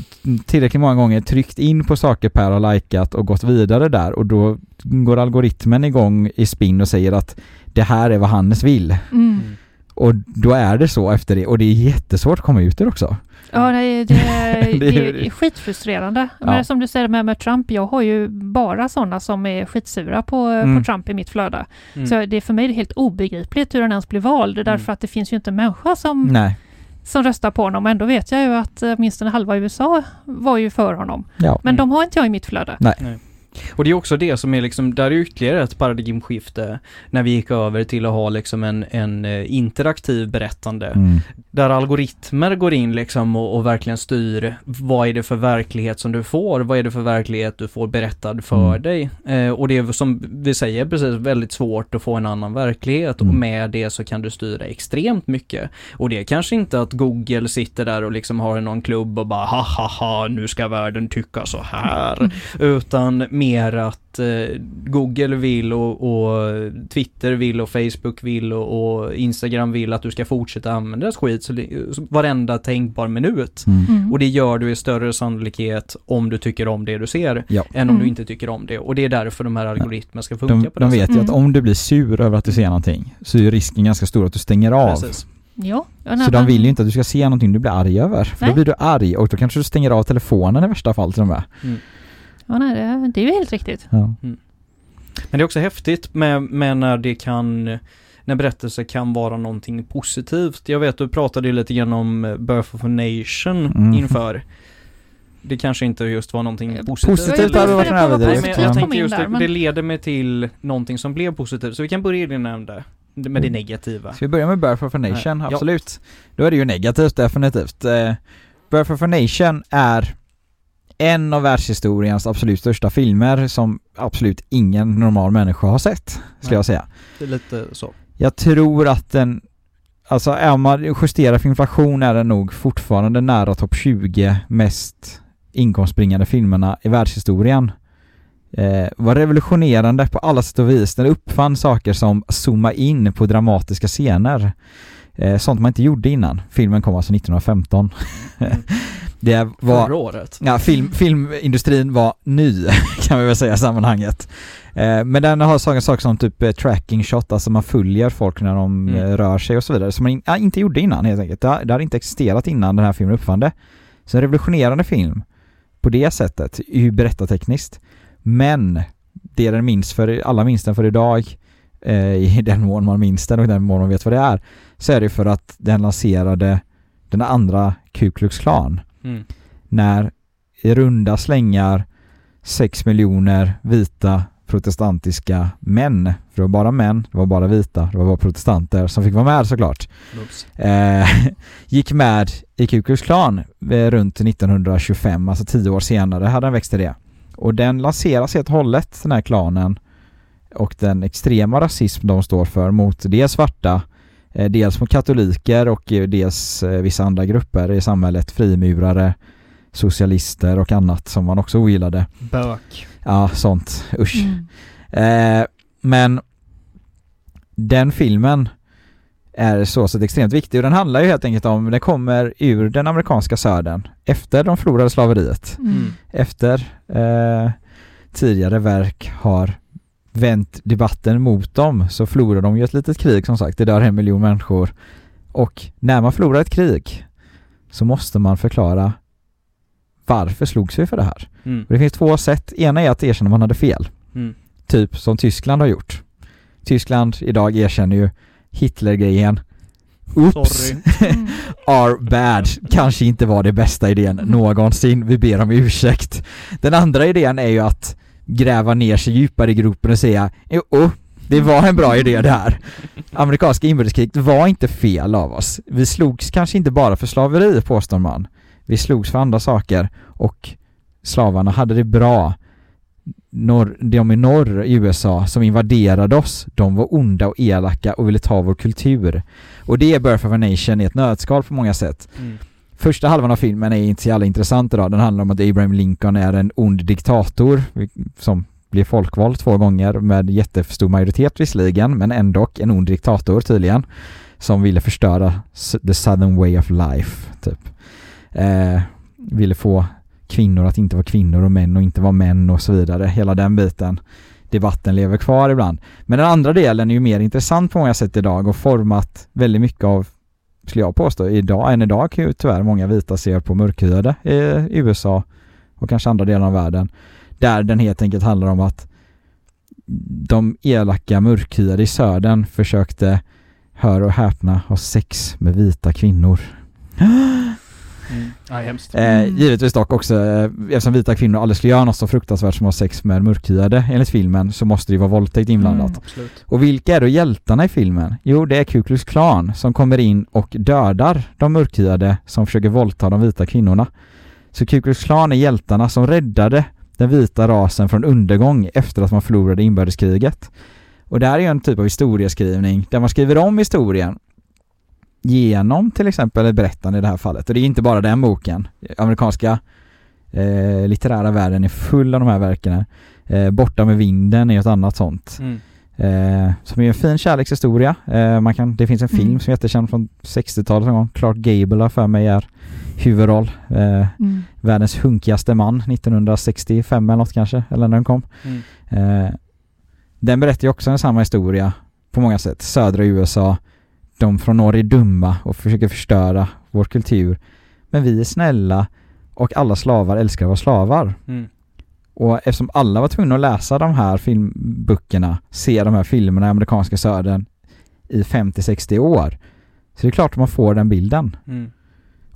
tillräckligt många gånger tryckt in på saker Per har likat och gått vidare där och då går algoritmen igång i spinn och säger att det här är vad Hannes vill. mm. Och då är det så efter det och det är jättesvårt att komma ut ur också. Ja, nej, det, är, Det det är- skitfrustrerande. Ja. Men som du säger med, med Trump, jag har ju bara sådana som är skitsura på, Mm. på Trump i mitt flöde. Mm. Så det är för mig helt obegripligt hur han ens blir vald, därför Mm. att det finns ju inte en människa som, Nej. som röstar på honom. Ändå vet jag ju att eh, åtminstone halva USA var ju för honom. Ja. Men Mm. de har inte jag i mitt flöde. Och det är också det som är liksom, där är ytterligare ett paradigmskifte när vi gick över till att ha liksom en, en eh, interaktiv berättande. Mm. Där algoritmer går in liksom och, och verkligen styr vad är det för verklighet som du får, vad är det för verklighet du får berättad för Mm. dig. Eh, och det är som vi säger precis väldigt svårt att få en annan verklighet och Mm. med det så kan du styra extremt mycket. Och det är kanske inte att Google sitter där och liksom har någon klubb och bara ha ha ha nu ska världen tycka så här. Utan mer att eh, Google vill och, och Twitter vill och Facebook vill och, och Instagram vill att du ska fortsätta använda deras skit så det, varenda tänkbar minut. Mm. Mm. Och det gör du i större sannolikhet om du tycker om det du ser Ja. än om du Mm. inte tycker om det. Och det är därför de här algoritmerna ska funka De, på det de vet ju att om du blir sur över att du ser någonting så är risken ganska stor att du stänger av. Precis. Ja, Så de vill ju inte att du ska se någonting du blir arg över. För då Nej. blir du arg och då kanske du stänger av telefonen i värsta fall till och med. Ja, nej, det, det är ju helt riktigt. Ja. Men det är också häftigt med, med när det kan när berättelser kan vara någonting positivt. Jag vet du pratade ju lite grann om eh, Birth of a Nation Mm. inför. Det kanske inte just var någonting Eh, positivt. Positivt Jag hade varit en överdrift. men jag Ja. kom tänkte just där, det, men- det leder mig till någonting som blev positivt. Så vi kan börja i det nämnde. Med det Mm. negativa. Ska vi börja med Birth of a Nation? Nej. Ja. Absolut. Då är det ju negativt definitivt. Eh, Birth of a Nation är en av världshistoriens absolut största filmer som absolut ingen normal människa har sett, skulle Nej. jag säga. Det är lite så. Jag tror att den, alltså är man justerar för inflation är den nog fortfarande nära topp 20 mest inkomstbringande filmerna i världshistorien. Eh, var revolutionerande på alla sätt och vis. Den uppfann saker som zooma in på dramatiska scener. Eh, sånt man inte gjorde innan. Filmen kom alltså 1915. Mm. Det var... Förra året. Ja, film, filmindustrin var ny kan vi väl säga i sammanhanget. Eh, men den har saker, saker som typ eh, tracking shot, alltså man följer folk när de Mm. eh, rör sig och så vidare, som man in, ja, inte gjorde innan helt enkelt. Det, har- det hade inte existerat innan den här filmen uppfann det. Så en revolutionerande film på det sättet, ju berättartekniskt. Men det den minns för, alla minns den för idag, eh, i den mån man minns den och i den mån man vet vad det är, så är det för att den lanserade den andra Ku Klux Klan Mm. när i runda slängar 6 miljoner vita protestantiska män, för det var bara män, det var bara vita, det var bara protestanter som fick vara med såklart, eh, gick med i Ku Klux Klan eh, runt 1925, alltså tio år senare hade den växt till det. Och den lanseras helt och hållet, den här klanen, och den extrema rasism de står för mot dels svarta, dels mot katoliker och eh, dels eh, vissa andra grupper i samhället, frimurare, socialister och annat som man också ogillade. Bök. Ja, sånt. Usch. Mm. Eh, men den filmen är så sett extremt viktig och den handlar ju helt enkelt om, den kommer ur den amerikanska södern efter de förlorade slaveriet. Mm. Efter eh, tidigare verk har vänt debatten mot dem så förlorar de ju ett litet krig som sagt, det dör en miljon människor. Och när man förlorar ett krig så måste man förklara varför slogs vi för det här? Mm. Och det finns två sätt. Ena är att erkänna man hade fel. Mm. Typ som Tyskland har gjort. Tyskland idag erkänner ju Hitlergrejen. Oops, Sorry. Mm. are bad. Kanske inte var det bästa idén någonsin. Vi ber om ursäkt. Den andra idén är ju att gräva ner sig djupare i gropen och säga jo, oh, det var en bra idé det här. Amerikanska inbördeskriget var inte fel av oss. Vi slogs kanske inte bara för slaveri, påstår man. Vi slogs för andra saker och slavarna hade det bra. Norr, de i norr i USA som invaderade oss, de var onda och elaka och ville ta vår kultur. Och det är Birth of a Nation i ett nötskal på många sätt. Mm. Första halvan av filmen är inte så jävla intressant idag. Den handlar om att Abraham Lincoln är en ond diktator som blir folkvald två gånger med jättestor majoritet visserligen, men ändå en ond diktator tydligen. Som ville förstöra the southern way of life, typ. Eh, ville få kvinnor att inte vara kvinnor och män och inte vara män och så vidare. Hela den biten. Debatten lever kvar ibland. Men den andra delen är ju mer intressant på många sätt idag och format väldigt mycket av skulle jag påstå, idag, än idag kan ju tyvärr många vita se på mörkhyade i USA och kanske andra delar av världen. Där den helt enkelt handlar om att de elaka mörkhyade i södern försökte, hör och häpna, ha sex med vita kvinnor. Mm. Ja, hemskt. Eh, givetvis dock också, eh, eftersom vita kvinnor aldrig skulle göra något så fruktansvärt som att ha sex med mörkhyade enligt filmen så måste det ju vara våldtäkt inblandat. Mm. Och vilka är då hjältarna i filmen? Jo, det är Ku Klux Klan som kommer in och dödar de mörkhyade som försöker våldta de vita kvinnorna. Så Ku Klux Klan är hjältarna som räddade den vita rasen från undergång efter att man förlorade inbördeskriget. Och det här är ju en typ av historieskrivning där man skriver om historien genom till exempel ett berättande i det här fallet. Och det är inte bara den boken. Amerikanska eh, litterära världen är full av de här verken. Eh, Borta med vinden är ett annat sånt. Mm. Eh, som är en fin kärlekshistoria. Eh, man kan, det finns en film Mm. som är jättekänd från 60-talet någon gång. Clark Gable har för mig är huvudroll. Eh, Mm. världens hunkigaste man 1965 eller något kanske, eller när den kom. Mm. Eh, den berättar ju också en samma historia på många sätt. Södra USA, de från norr är dumma och försöker förstöra vår kultur. Men vi är snälla och alla slavar älskar att vara slavar. Mm. Och eftersom alla var tvungna att läsa de här filmböckerna, se de här filmerna i amerikanska södern i 50-60 år, så det är klart att man får den bilden. Mm.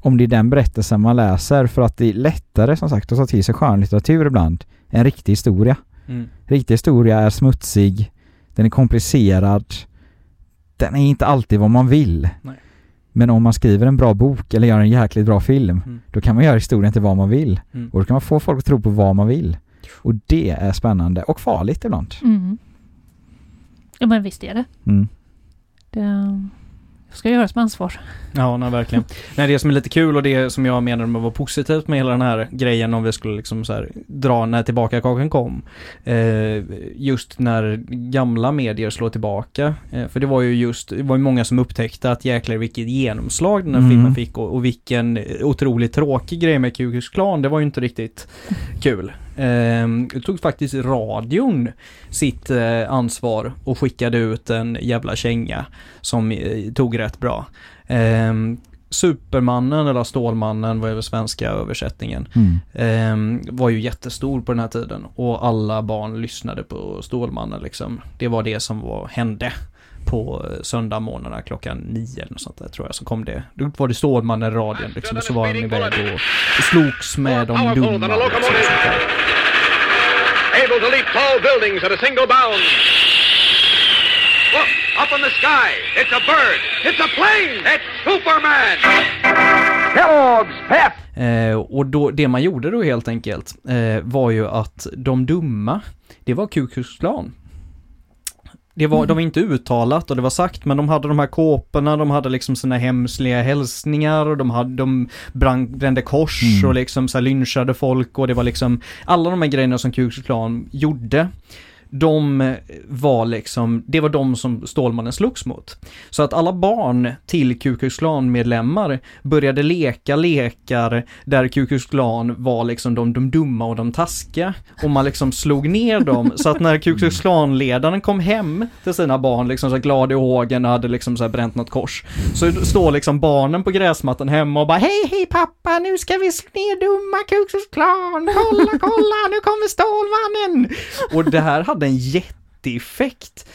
Om det är den berättelsen man läser för att det är lättare som sagt att ta till sig skönlitteratur ibland än riktig historia. Mm. Riktig historia är smutsig, den är komplicerad, den är inte alltid vad man vill. Nej. Men om man skriver en bra bok eller gör en jäkligt bra film, Mm. då kan man göra historien till vad man vill. Mm. Och då kan man få folk att tro på vad man vill. Och det är spännande och farligt ibland. Mm. Ja men visst är det. Mm. Ska göras med ansvar. Ja, nej, verkligen. Nej, det som är lite kul och det som jag menar med att vara positivt med hela den här grejen om vi skulle liksom så här dra när tillbaka kakan kom. Eh, just när gamla medier slår tillbaka. Eh, för det var ju just, det var ju många som upptäckte att jäklar vilket genomslag den här Mm. filmen fick och, och vilken otroligt tråkig grej med Ku Klux Klan. Det var ju inte riktigt kul. Eh, tog faktiskt radion sitt eh, ansvar och skickade ut en jävla känga som eh, tog rätt bra. Ehm, Supermannen eller Stålmannen var ju svenska översättningen. Mm. Ehm, var ju jättestor på den här tiden och alla barn lyssnade på Stålmannen liksom. Det var det som var, hände på söndagmorgnarna klockan nio eller något sånt där tror jag så kom det. Då var det Stålmannen i radion liksom och så var han iväg och slogs med de dumma. Liksom, able to leap tall buildings at a single bound. Look, up in the sky. It's a bird. It's a plane. It's Superman. Kellogg's Pep. Eh, och då, det man gjorde då helt enkelt eh, var ju att de dumma, det var Ku Klux Klan. Det var, de var inte uttalat och det var sagt, men de hade de här kåporna, de hade liksom sina hemsliga hälsningar och de hade, de brand, brände kors Mm. och liksom så här lynchade folk och det var liksom alla de här grejerna som Ku Klan gjorde. De var liksom, det var de som Stålmannen slogs mot. Så att alla barn till Ku Klux Klan-medlemmar började leka lekar där Ku Klux Klan var liksom de, de dumma och de taskiga. Och man liksom slog ner dem. Så att när Ku Klux Klan-ledaren kom hem till sina barn liksom så här glad i hågen och hade liksom så här bränt något kors. Så står liksom barnen på gräsmattan hemma och bara Hej hej pappa, nu ska vi slå ner dumma Ku Klux Klan! Kolla kolla, nu kommer Stålmannen! Och det här hade en jätteeffekt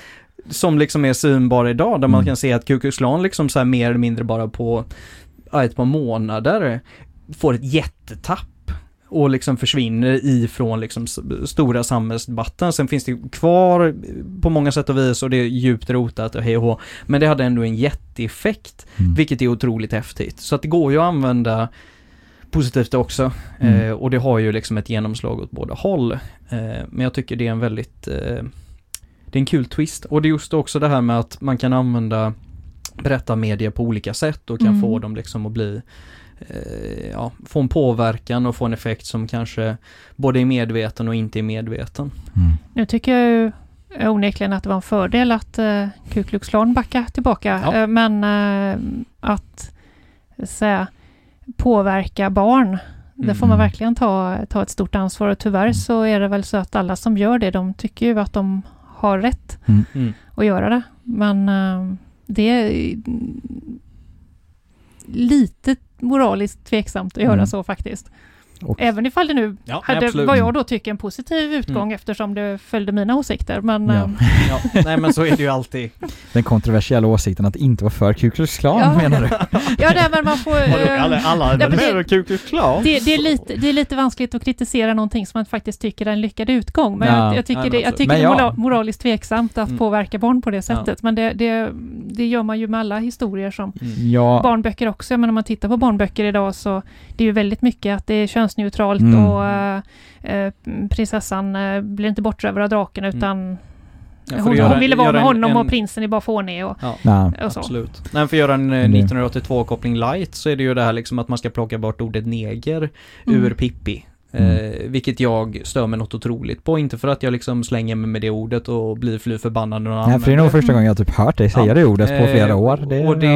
som liksom är synbar idag, där man Mm. kan se att Ku Klux Klan liksom så här mer eller mindre bara på ett par månader får ett jättetapp och liksom försvinner ifrån liksom stora samhällsdebatten. Sen finns det kvar på många sätt och vis och det är djupt rotat och hej och hå. Men det hade ändå en jätteeffekt, Mm. vilket är otroligt häftigt. Så att det går ju att använda positivt också. Mm. Eh, och det har ju liksom ett genomslag åt båda håll. Eh, men jag tycker det är en väldigt, eh, det är en kul twist. Och det är just också det här med att man kan använda berättarmedia på olika sätt och kan Mm. få dem liksom att bli eh, ja, få en påverkan och få en effekt som kanske både är medveten och inte är medveten. Mm. Nu tycker jag ju onekligen att det var en fördel att uh, Ku Klux Klan backade tillbaka. Ja. Eh, men eh, att säga, påverka barn, det får man Mm. verkligen ta, ta ett stort ansvar. Och tyvärr så är det väl så att alla som gör det, de tycker ju att de har rätt Mm. att göra det. Men eh, det lite moraliskt tveksamt att göra Mm. så faktiskt. Och, Även ifall det nu Ja, hade, absolut. vad jag då tycker, en positiv utgång Mm. eftersom det följde mina åsikter. Men Ja. eh, Ja, nej men så är det ju alltid. den kontroversiella åsikten att inte vara för Ku Klux Klan Ja. menar du? ja, nej, men man får... eh, alla alla är nej, men det- Ku Klux Klan. Det, det, är lite, det är lite vanskligt att kritisera någonting som man faktiskt tycker är en lyckad utgång. Men Ja. jag, jag tycker, Nej, men det, jag tycker Men det är moral, moraliskt tveksamt att Mm. påverka barn på det Ja. sättet. Men det, det, det gör man ju med alla historier som Mm. Ja, barnböcker också. Men om man tittar på barnböcker idag så det är ju väldigt mycket att det är könsneutralt Mm. och eh, eh, prinsessan eh, blir inte bortrövad av draken utan Ja, för hon, göra- hon ville vara med en- honom en- och prinsen är bara fånig och, Ja. nej. och så. Absolut. Nej, för att göra en eh, Men det- 1982-koppling light så är det ju det här liksom att man ska plocka bort ordet neger Mm. ur Pippi. Mm. Eh, vilket jag stör mig något otroligt på. Inte för att jag liksom slänger mig med det ordet och blir fly förbannad när någon Nej, för det är nog första gången jag typ hört dig säga Ja. det ordet på flera Eh, år. Det och det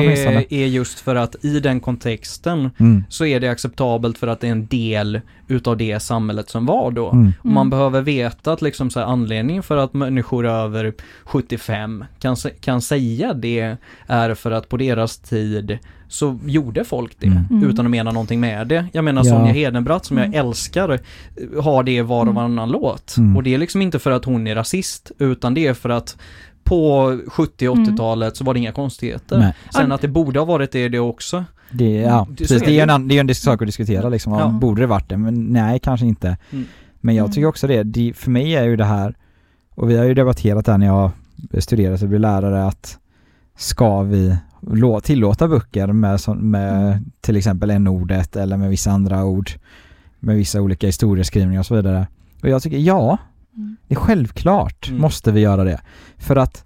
är just för att i den kontexten Mm. så är det acceptabelt för att det är en del utav det samhället som var då. Mm. Och man Mm. behöver veta att liksom så här, anledningen för att människor över 75 kan, kan säga det är för att på deras tid så gjorde folk det Mm. Mm. utan att mena någonting med det. Jag menar Ja. Sonja Hedenbratt som Mm. jag älskar eh, har det var och Mm. varannan låt. Mm. Och det är liksom inte för att hon är rasist utan det är för att på 70 och 80-talet så var det inga konstigheter. Nej. Sen att det borde ha varit det det också. Det, ja, Det- precis. Det är ju en, det. är en sak att diskutera liksom. Ja. Borde det varit det? Men nej, kanske inte. Mm. Men jag Mm. tycker också det. det. För mig är ju det här, och vi har ju debatterat det här när jag studerat och blev lärare, att ska vi lå- tillåta böcker med, med Mm. till exempel n-ordet eller med vissa andra ord, med vissa olika historieskrivningar och så vidare. Och jag tycker ja, Mm. det är självklart Mm. måste vi göra det. För att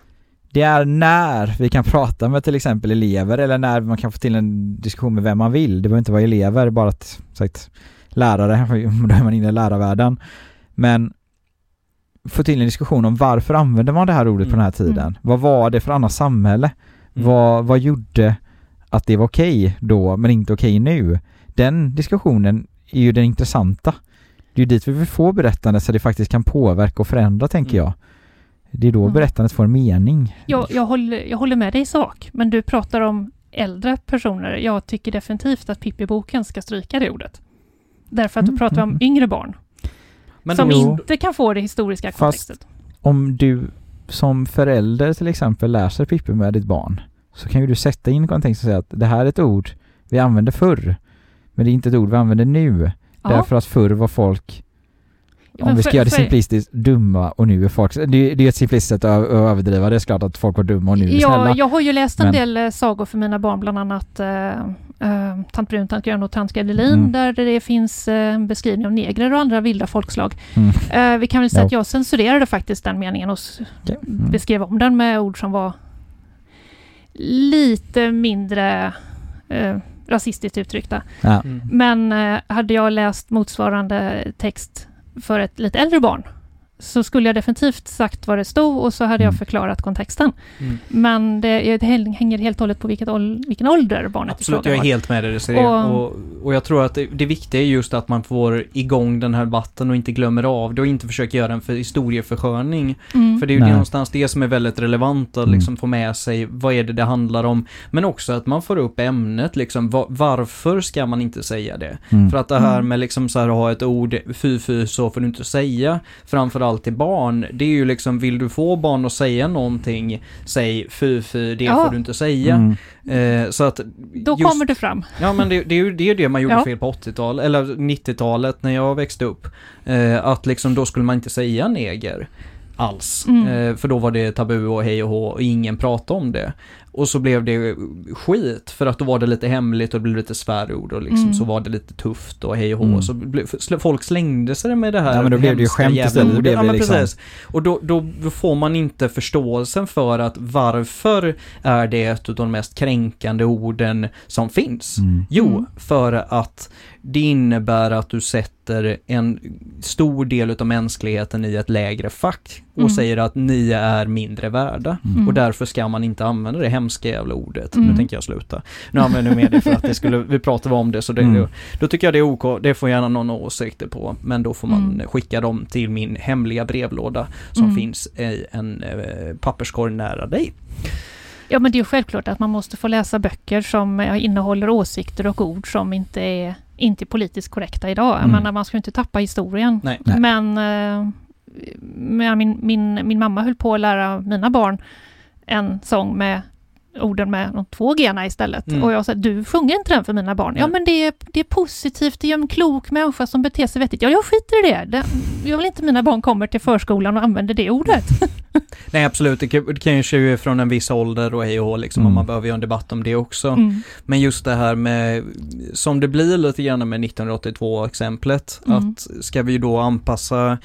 det är när vi kan prata med till exempel elever eller när man kan få till en diskussion med vem man vill. Det behöver inte vara elever, bara att sagt lärare, då är man inne i lärarvärlden. Men få till en diskussion om varför använder man det här ordet på Mm. den här tiden? Mm. Vad var det för annat samhälle? Mm. Vad, vad gjorde att det var okej då men inte okej nu? Den diskussionen är ju den intressanta. Det är ju dit vi vill få berättandet så det faktiskt kan påverka och förändra tänker Mm. jag. Det är då Mm. berättandet får en mening. Jag, jag, håller, jag håller med dig i sak, men du pratar om äldre personer. Jag tycker definitivt att Pippi-boken ska stryka det ordet. Därför att Mm, då pratar vi om mm. yngre barn Men som då- inte kan få det historiska Fast- kontextet. Om du som förälder till exempel läser Pippi med ditt barn så kan ju du sätta in kontext och säga att det här är ett ord vi använde förr men det är inte ett ord vi använder nu. Ja, Därför att förr var folk Ja, om vi ska för- göra det simplistiskt, dumma och nu är folk, det, det är ett simplistiskt sätt att, överdriva det, är klart att folk var dumma och nu är ja, snälla. jag har ju läst en Men- del eh, sagor för mina barn, bland annat eh, eh, Tant Brun, Tant Grön och Tant Gredelin, Mm. där det finns en beskrivning av negrer och andra vilda folkslag. Mm. Eh, vi kan väl säga Ja. att jag censurerade faktiskt den meningen och Okej. Mm. beskrev om den med ord som var lite mindre rasistiskt uttryckta. Ja. Mm. Men eh, hade jag läst motsvarande text för ett lite äldre barn så skulle jag definitivt sagt vad det stod och så hade jag Mm. förklarat kontexten. Mm. Men det, det hänger helt och hållet på vilket ål, vilken ålder barnet Absolut, jag är helt med dig. Och- Och, och jag tror att det, det viktiga är just att man får igång den här debatten och inte glömmer av det och inte försöker göra en för historieförsköning. Mm. För det är ju Nej. det någonstans det som är väldigt relevant att Mm. liksom få med sig vad är det det handlar om. Men också att man får upp ämnet liksom, va- varför ska man inte säga det? Mm. För att det här Mm. med liksom så här att ha ett ord, fy fy så får du inte säga, framförallt till barn, det är ju liksom, vill du få barn att säga någonting, säg fy fy, det Ja. får du inte säga. Mm. Eh, så att Då just- kommer det fram. Ja men det, det är ju det, är det man gjorde Ja. fel på 80-talet, eller 90-talet när jag växte upp. Eh, att liksom då skulle man inte säga neger alls. Mm. Eh, för då var det tabu och hej och hå och ingen pratade om det. Och så blev det skit för att då var det lite hemligt och det blev lite svärord och liksom Mm. så var det lite tufft och hej och hå. Mm. Så blev, sl- folk slängde sig med det här Ja, men då blev det ju skämt istället. Blev Ja det men liksom- precis. Och då, då får man inte förståelsen för att varför är det ett av de mest kränkande orden som finns. Mm. Jo, Mm. för att det innebär att du sätter en stor del av mänskligheten i ett lägre fack och Mm. säger att ni är mindre värda. Mm. Och därför ska man inte använda det hemska jävla ordet. Mm. Nu tänker jag sluta. Nu använder jag med det för att det skulle, vi pratade om det så det, Mm. då tycker jag det är OK. Det får gärna någon åsikter på. Men då får man Mm. skicka dem till min hemliga brevlåda som Mm. finns i en eh, papperskorg nära dig. Ja men det är ju självklart att man måste få läsa böcker som eh, innehåller åsikter och ord som inte är, inte är politiskt korrekta idag. Mm. menar, man ska ju inte tappa historien. Nej. Nej. Men, eh, men min, min, min mamma höll på att lära mina barn en sång med orden med de två g istället. Mm. Och jag sa, du sjunger inte den för mina barn. Ja Nej. men det är, det är positivt, det är en klok människa som beter sig vettigt. Ja, jag skiter i det. det. Jag vill inte mina barn kommer till förskolan och använder det ordet. Nej absolut, det kan, det kan ju ske från en viss ålder och hej och liksom, och Mm. man behöver ju en debatt om det också. Mm. Men just det här med, som det blir lite grann med 1982-exemplet, Mm. att ska vi då anpassa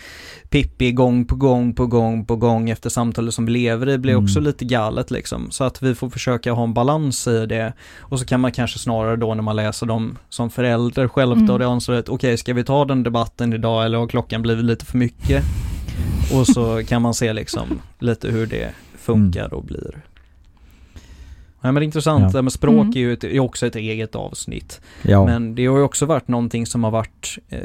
Pippi gång på gång på gång på gång efter samtalet som vi lever i blir Mm. också lite galet liksom. Så att vi får försöka ha en balans i det. Och så kan man kanske snarare då när man läser dem som förälder själv Mm. ta det ansvaret, okej ska vi ta den debatten idag eller har klockan blivit lite för mycket? Och så kan man se liksom lite hur det funkar och blir. Ja men det är intressant, Ja. med språk Mm. är ju ett, är också ett eget avsnitt. Ja. Men det har ju också varit någonting som har varit eh,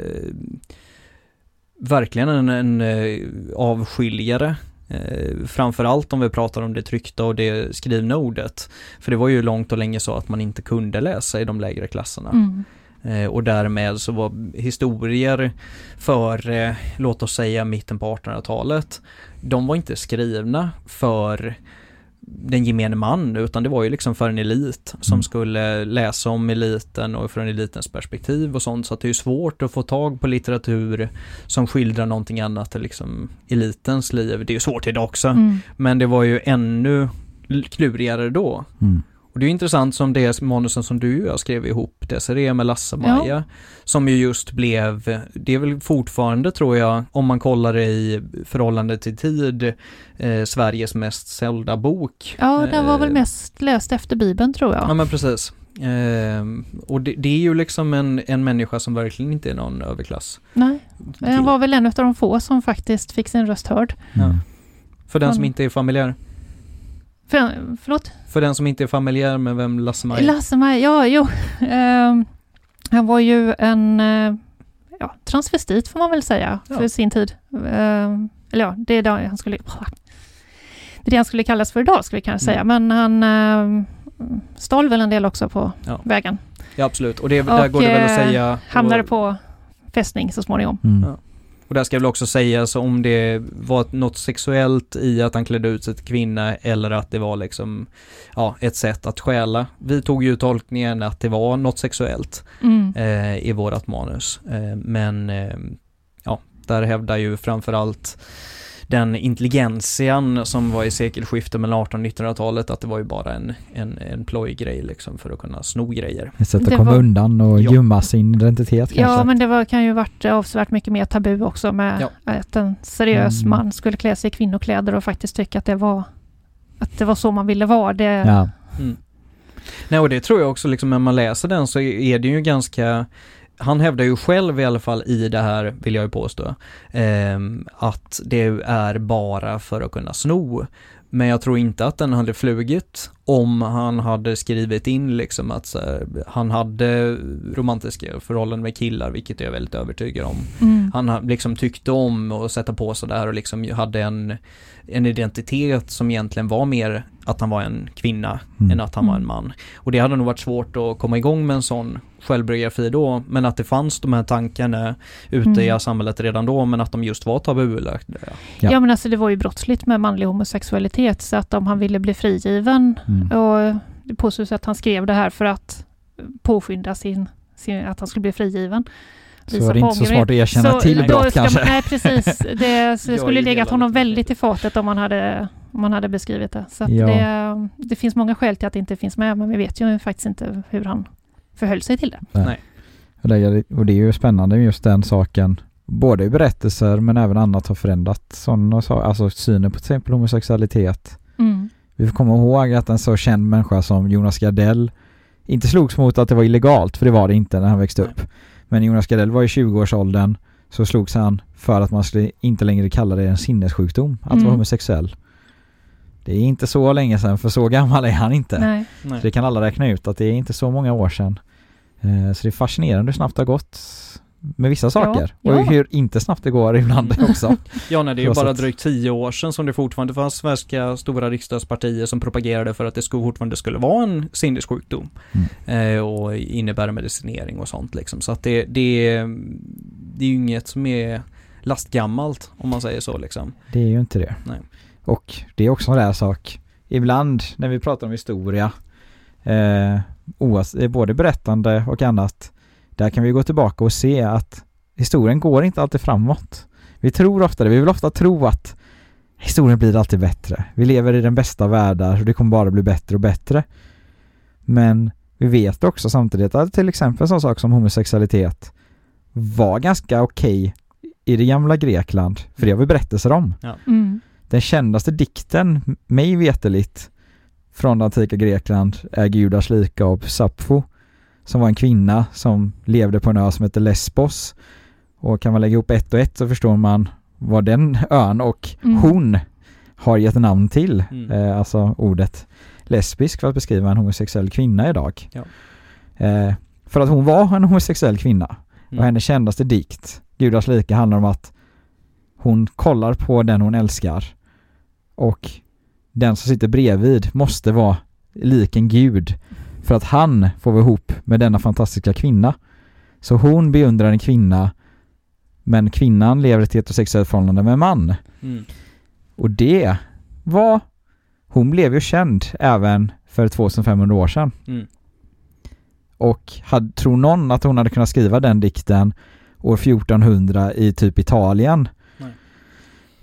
verkligen en, en eh, avskiljare. Eh, framförallt om vi pratar om det tryckta och det skrivna ordet. För det var ju långt och länge så att man inte kunde läsa i de lägre klasserna. Mm. Eh, och därmed så var historier för, eh, låt oss säga mitten på 1800-talet, de var inte skrivna för den gemene man utan det var ju liksom för en elit som Mm. skulle läsa om eliten och från elitens perspektiv och sånt så att det är ju svårt att få tag på litteratur som skildrar någonting annat än liksom elitens liv. Det är ju svårt idag också Mm. men det var ju ännu klurigare då. Mm. Och det är intressant som det manusen som du och jag skrev ihop, Desiree med Lasse-Maja, som ju just blev, det är väl fortfarande tror jag, om man kollar det i förhållande till tid, eh, Sveriges mest sålda bok. Ja, den var Eh, väl mest läst efter Bibeln tror jag. Ja men precis. Eh, och det, det är ju liksom en, en människa som verkligen inte är någon överklass. Nej, den var väl en av de få som faktiskt fick sin röst hörd. Mm. För den som Han- inte är familjär. För, förlåt? För den som inte är familjär med vem Lasse-Maja är. Lasse-Maja, ja, jo. Ehm, han var ju en eh, ja, transvestit får man väl säga Ja. för sin tid. Ehm, eller ja, det är det han skulle... Det är det han skulle kallas för idag, skulle vi kanske säga. Men han eh, stal väl en del också på Ja. vägen. Ja absolut, och det, där Och, går det väl att eh, säga. Hamnade och, på fästning så småningom. Mm. Ja. Och där ska väl också säga så om det var något sexuellt i att han klädde ut sig till kvinna eller att det var liksom, ja, ett sätt att stjäla. Vi tog ju tolkningen att det var något sexuellt Mm. eh, i vårat manus. Eh, men eh, ja, där hävdar ju framförallt den intelligentian som var i sekelskiftet mellan 1800 och 1900-talet att det var ju bara en, en, en plojgrej liksom för att kunna sno grejer. Ett sätt att Det komma var- undan och Ja. gömma sin identitet kanske. Ja, men det var, kan ju varit avsevärt mycket mer tabu också med Ja. att en seriös Mm. man skulle klä sig i kvinnokläder och faktiskt tycka att det var att det var så man ville vara. Det, Ja. Mm. Nej och det tror jag också liksom när man läser den så är det ju ganska han hävdar ju själv i alla fall i det här, vill jag ju påstå, ehm, att det är bara för att kunna sno. Men jag tror inte att den hade flugit om han hade skrivit in liksom att så här, han hade romantiska förhållanden med killar, vilket jag är väldigt övertygad om. Mm. Han ha- liksom tyckte om att sätta på sig det här och liksom hade en, en identitet som egentligen var mer att han var en kvinna Mm. än att han var en Mm. man. Och det hade nog varit svårt att komma igång med en sån självbiografi då, men att det fanns de här tankarna ute Mm. i samhället redan då, men att de just var tabubelagda. Ja. Ja. men alltså det var ju brottsligt med manlig homosexualitet så att om han ville bli frigiven Mm. och det påstås att han skrev det här för att påskynda sin, sin att han skulle bli frigiven. Så Visa är det inte så smart att erkänna Så till brott ska kanske. Man, nej precis, det, så det skulle legat honom väldigt i fatet om man hade, om man hade beskrivit det. Så att Ja. det, det finns många skäl till att det inte finns med men vi vet ju faktiskt inte hur han förhöll sig till det. Och det, och det är ju spännande med just den saken. Både i berättelser men även annat har förändrat sådana saker. Alltså synen på till exempel homosexualitet. Mm. Vi får komma ihåg att en så känd människa som Jonas Gardell inte slogs mot att det var illegalt, för det var det inte när han växte Nej. upp. Men Jonas Gardell var i 20-årsåldern så slogs han för att man skulle inte längre kalla det en sinnessjukdom att Mm. vara homosexuell. Det är inte så länge sedan, för så gammal är han inte. Nej. Nej. Så det kan alla räkna ut att det är inte så många år sedan. Eh, Så det är fascinerande hur snabbt det har gått med vissa saker. Ja, och ja. hur inte snabbt det går ibland också. Ja, nej, det är ju bara drygt tio år sedan som det fortfarande fanns svenska stora riksdagspartier som propagerade för att det skulle, fortfarande skulle vara en sinnessjukdom. Mm. Eh, och innebära medicinering och sånt liksom. Så att det, det, det är ju inget som är lastgammalt om man säger så liksom. Det är ju inte det. Nej. Och det är också en där sak. Ibland när vi pratar om historia, eh, eh, både berättande och annat, där kan vi gå tillbaka och se att historien går inte alltid framåt. Vi tror ofta det, vi vill ofta tro att historien blir alltid bättre. Vi lever i den bästa av världar och det kommer bara bli bättre och bättre. Men vi vet också samtidigt att till exempel en sån sak som homosexualitet var ganska okej i det gamla Grekland, för det har vi berättelser om. Mm. Den kändaste dikten, mig veteligt, från det antika Grekland är Gudars lika av Sappho, som var en kvinna som levde på en ö som heter Lesbos. Och kan man lägga ihop ett och ett så förstår man vad den ön och Mm. hon har gett namn till. Mm. Eh, alltså ordet lesbisk för att beskriva en homosexuell kvinna idag. Ja. Eh, för att hon var en homosexuell kvinna. Mm. Och hennes kändaste dikt, Gudars lika, handlar om att hon kollar på den hon älskar och den som sitter bredvid måste vara lik en gud för att han får vara ihop med denna fantastiska kvinna. Så hon beundrar en kvinna men kvinnan lever ett heterosexuellt förhållande med en man. Mm. Och det var, hon blev ju känd även för 2500 år sedan. Mm. Och hade, tror någon att hon hade kunnat skriva den dikten år 1400 i typ Italien?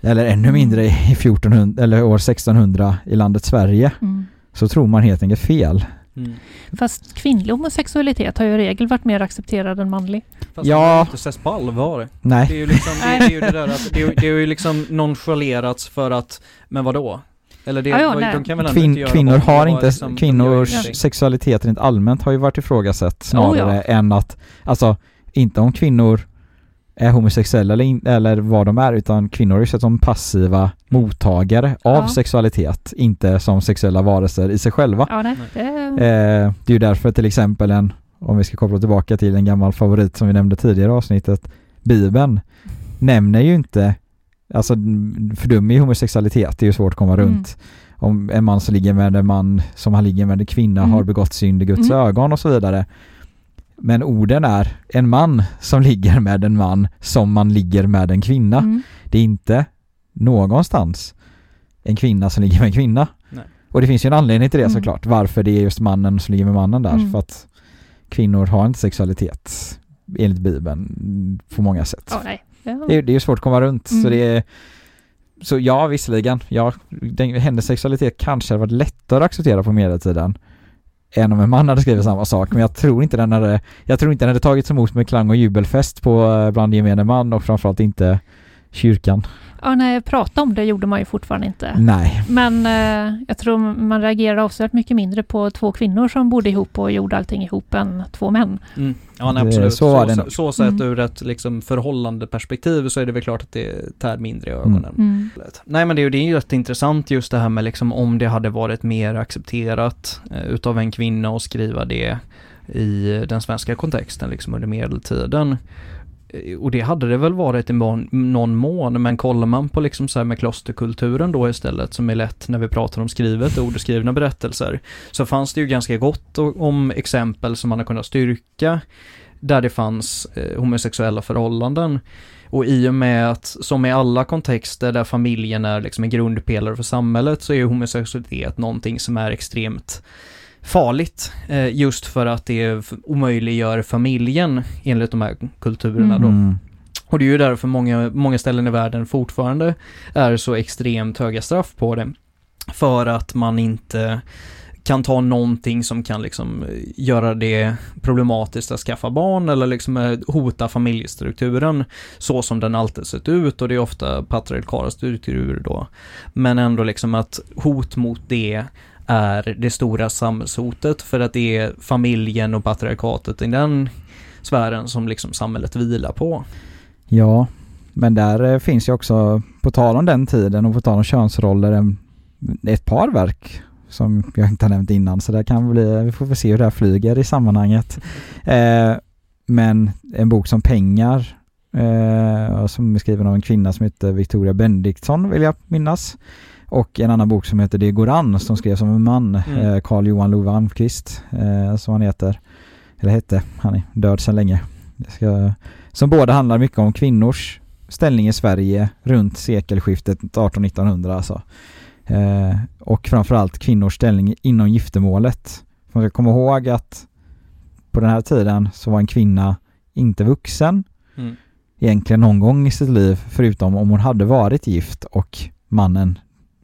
Nej. Eller ännu Mm. mindre i 1400, eller år 1600 i landet Sverige. Mm. Så tror man helt enkelt fel. Mm. Fast kvinnlig homosexualitet har ju i regel varit mer accepterad än manlig. Fast Ja. det har inte setts på allvar. Det är Nej, ju liksom, det, det är ju det där att, det, är ju- det är ju liksom nonchalerats för att, men vadå? Eller det, Ja, ja, de nej. kan väl ändå inte Kvin, göra kvinnor har inte, liksom, kvinnors sexualitet rent allmänt har ju varit ifrågasatt snarare Oh, ja. än att, alltså inte om kvinnor är homosexuella eller, in, eller vad de är utan kvinnor är ju sett som passiva mottagare av Ja. sexualitet, inte som sexuella varelser i sig själva. Ja, nej. Det, Eh, det är ju därför till exempel en, om vi ska koppla tillbaka till en gammal favorit som vi nämnde tidigare i avsnittet, Bibeln, nämner ju inte, alltså fördömer ju homosexualitet, det är ju svårt att komma Mm. runt. Om en man som ligger med en man som han ligger med en kvinna Mm. har begått synd i Guds Mm. ögon och så vidare. Men orden är en man som ligger med en man som man ligger med en kvinna. mm. Det är inte någonstans en kvinna som ligger med en kvinna. Nej. Och det finns ju en anledning till det Mm. såklart, varför det är just mannen som ligger med mannen där. Mm. För att kvinnor har inte sexualitet enligt Bibeln på många sätt. nej. Ja. Det, är, det är svårt att komma runt. Så Mm. det är så ja, visserligen. Ja, den, hennes sexualitet kanske hade varit lättare att acceptera på medeltiden än om en man hade skrivit samma sak. Men jag tror inte den hade, jag tror inte den hade tagits emot med klang och jubelfest på eh, bland gemene man och framförallt inte kyrkan. Ja, nej, prata om det gjorde man ju fortfarande inte. Nej. Men eh, jag tror man reagerar avsevärt mycket mindre på två kvinnor som bodde ihop och gjorde allting ihop än två män. Mm. Ja, nej, absolut. så Så, var det så, nog. så sett Mm. ur ett liksom förhållande perspektiv så är det väl klart att det tär mindre i ögonen. Mm. Nej men det, är ju- det är ju jätteintressant just det här med liksom om det hade varit mer accepterat eh, utav en kvinna att skriva det i den svenska kontexten liksom under medeltiden. Och det hade det väl varit i någon mån, men kollar man på liksom så här med klosterkulturen då istället, som är lätt när vi pratar om skrivet ord och skrivna berättelser, så fanns det ju ganska gott om exempel som man har kunnat styrka där det fanns eh, homosexuella förhållanden. Och i och med att, som i alla kontexter där familjen är liksom en grundpelare för samhället, så är ju homosexualitet någonting som är extremt farligt. Eh, just för att det omöjliggör familjen enligt de här kulturerna då. Mm. Och det är ju därför många, många ställen i världen fortfarande är så extremt höga straff på det. För att man inte kan ta någonting som kan liksom eh, göra det problematiskt att skaffa barn eller liksom eh, hota familjestrukturen så som den alltid sett ut och det är ofta patriarkala strukturer då. Men ändå liksom att hot mot det är det stora samhällshotet för att det är familjen och patriarkatet i den sfären som liksom samhället vilar på. Ja, men där eh, finns ju också, på tal om den tiden och på tal om könsroller, ett par verk som jag inte har nämnt innan, så där kan bli, vi får väl se hur det här flyger i sammanhanget. Eh, men en bok som Pengar eh, som är skriven av en kvinna som heter Victoria Bendiktsson vill jag minnas. Och en annan bok som heter Det går an som skrevs av en man, Mm. eh, Carl Johan Love Almqvist, eh, som han heter. Eller hette, han är död sedan länge. Ska, som båda handlar mycket om kvinnors ställning i Sverige runt sekelskiftet 1800-1900 alltså. Eh, och framförallt kvinnors ställning inom giftermålet. Man ska komma ihåg att på den här tiden så var en kvinna inte vuxen Mm. egentligen någon gång i sitt liv förutom om hon hade varit gift och mannen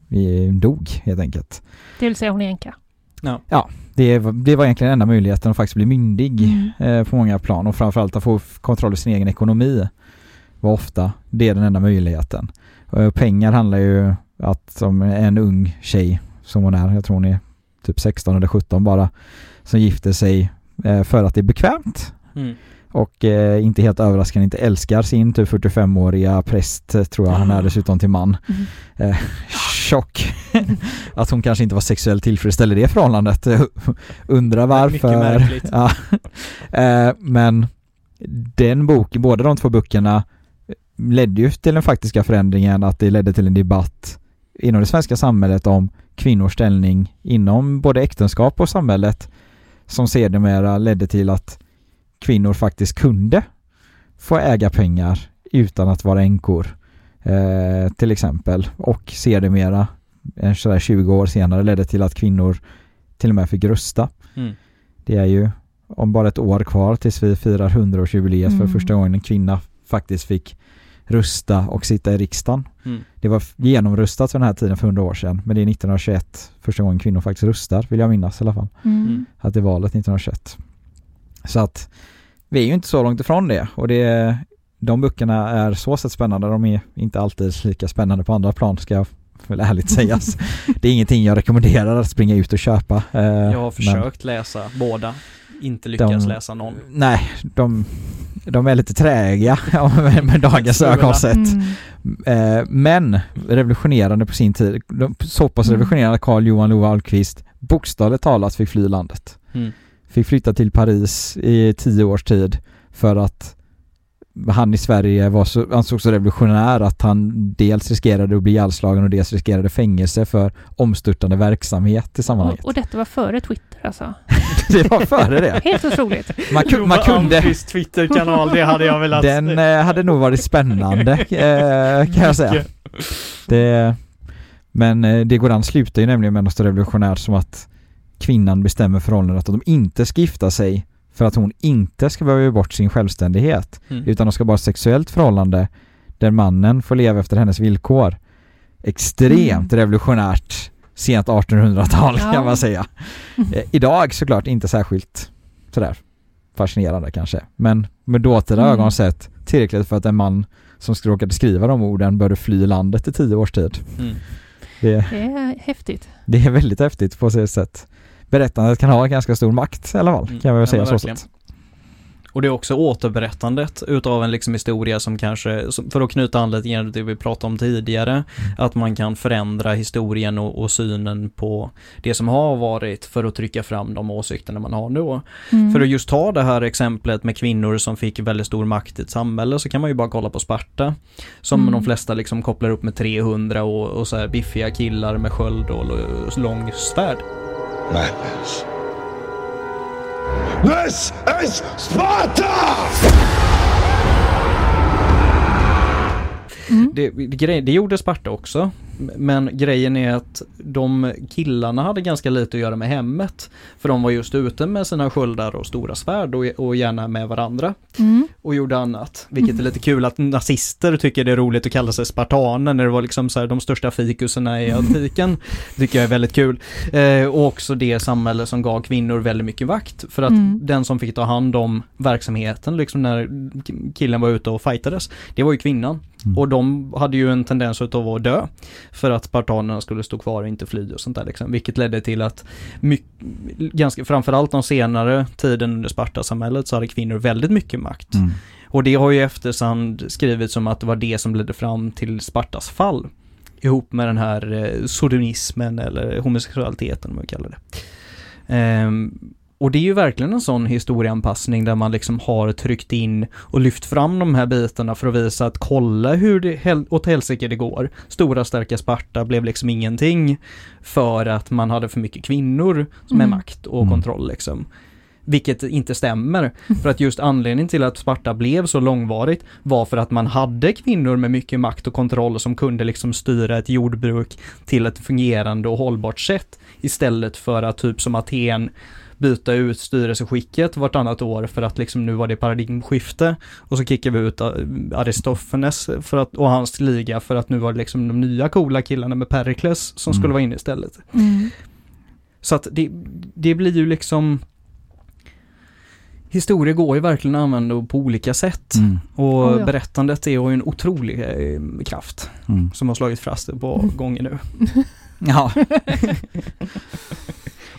eh, dog helt enkelt. Det vill säga hon är änka. Det, var- det var egentligen enda möjligheten att faktiskt bli myndig Mm. eh, på många plan och framförallt att få kontroll över sin egen ekonomi var ofta det är den enda möjligheten. Och pengar handlar ju att som en ung tjej som hon är, jag tror hon är typ 16 eller 17 bara, som gifter sig eh, för att det är bekvämt Mm. och eh, inte helt överraskande inte älskar sin typ 45-åriga präst eh, tror jag han är dessutom till man. Mm. Chock att hon kanske inte var sexuellt tillfredsställd i det förhållandet. Undrar Mycket varför. märkligt. Ja. Eh, men den boken, båda de två böckerna ledde ju till den faktiska förändringen att det ledde till en debatt inom det svenska samhället om kvinnors ställning inom både äktenskap och samhället som sedermera ledde till att kvinnor faktiskt kunde få äga pengar utan att vara änkor eh, till exempel och sedermera sådär 20 år senare ledde till att kvinnor till och med fick rösta. Mm. Det är ju om bara ett år kvar tills vi firar 100-årsjubileet för Mm. första gången en kvinna faktiskt fick rösta och sitta i riksdagen. Mm. Det var genomröstat för den här tiden för 100 år sedan men det är 1921 första gången kvinnor faktiskt röstar vill jag minnas i alla fall. Mm. Mm. Att det är valet 1921. Så att vi är ju inte så långt ifrån det och det de böckerna är så sett spännande. De är inte alltid lika spännande på andra plan ska jag väl ärligt sägas. det är ingenting jag rekommenderar att springa ut och köpa. eh, Jag har men- försökt läsa båda, inte lyckats De- läsa någon. Nej, de, de är lite träiga med, med dagens Smula. ögon sett. Mm. Eh, men revolutionerande på sin tid. De, så pass Mm. revolutionerande att Carl Johan Love Ahlqvist bokstavligt talat fick fly landet. Mm. Fick flytta till Paris i tio års tid för att han i Sverige var så, ansågs så revolutionär att han dels riskerade att bli ihjälslagen och dels riskerade fängelse för omstörtande verksamhet i sammanhanget. Och, och detta var före Twitter alltså. det var före det. Helt otroligt. Man, ku- man kunde... Twitterkanal, det hade jag velat Den eh, hade nog varit spännande eh, kan jag säga. Det, men eh, det går an slutar ju nämligen med något så revolutionärt som att kvinnan bestämmer förhållandet att de inte ska gifta sig för att hon inte ska behöva ge bort sin självständighet Mm. utan de ska bara ha sexuellt förhållande där mannen får leva efter hennes villkor. Extremt revolutionärt sent 1800-tal Ja. kan man säga. Eh, idag såklart inte särskilt sådär fascinerande kanske. Men med dåtida Mm. ögon sett tillräckligt för att en man som råkade skriva de orden började fly landet i tio års tid. Mm. Det, Det är häftigt. det är väldigt häftigt på sitt sätt. Berättandet kan ha ganska stor makt i alla fall, Mm. kan man väl Ja, säga så sätt. Och det är också återberättandet utav en liksom historia som kanske, för att knyta an lite grann till det vi pratade om tidigare, att man kan förändra historien och, och synen på det som har varit för att trycka fram de åsikterna man har nu. Mm. För att just ta det här exemplet med kvinnor som fick väldigt stor makt i ett samhälle så kan man ju bara kolla på Sparta. Som Mm. de flesta liksom kopplar upp med 300 och, och så här biffiga killar med sköld och l- lång svärd. Madness. This is Sparta! Mm. Det, det, det gjorde Sparta också. Men grejen är att de killarna hade ganska lite att göra med hemmet. För de var just ute med sina sköldar och stora svärd och, och gärna med varandra. Mm. Och gjorde annat. Vilket är lite kul att nazister tycker det är roligt att kalla sig spartaner när det var liksom så här de största fikuserna i antiken. tycker jag är väldigt kul. Eh, och också det samhälle som gav kvinnor väldigt mycket vakt. För att Mm. den som fick ta hand om verksamheten liksom när killen var ute och fightades. Det var ju kvinnan. Mm. Och de hade ju en tendens utav att dö. För att spartanerna skulle stå kvar och inte fly och sånt där liksom. Vilket ledde till att mycket, ganska, framförallt de senare tiden under Spartasamhället så hade kvinnor väldigt mycket makt. Mm. Och det har ju i efterhand skrivits som att det var det som ledde fram till Spartas fall. Ihop med den här eh, sodonismen eller homosexualiteten om man kallar det. Ehm, och det är ju verkligen en sån historieanpassning där man liksom har tryckt in och lyft fram de här bitarna för att visa att kolla hur det hel- åt helsike det går. Stora starka Sparta blev liksom ingenting för att man hade för mycket kvinnor som är Mm. makt och Mm. kontroll liksom. Vilket inte stämmer. För att just anledningen till att Sparta blev så långvarigt var för att man hade kvinnor med mycket makt och kontroll som kunde liksom styra ett jordbruk till ett fungerande och hållbart sätt istället för att typ som Aten byta ut styrelseskicket vartannat år för att liksom nu var det paradigmskifte och så kickar vi ut eh, Aristofanes för att, och hans liga för att nu var det liksom de nya coola killarna med Perikles som Mm. skulle vara inne istället. Mm. Så att det, det blir ju liksom Historia går ju verkligen att använda på olika sätt Mm. och Oh ja. berättandet är ju en otrolig eh, kraft Mm. som har slagit fast ett par gånger nu. Ja,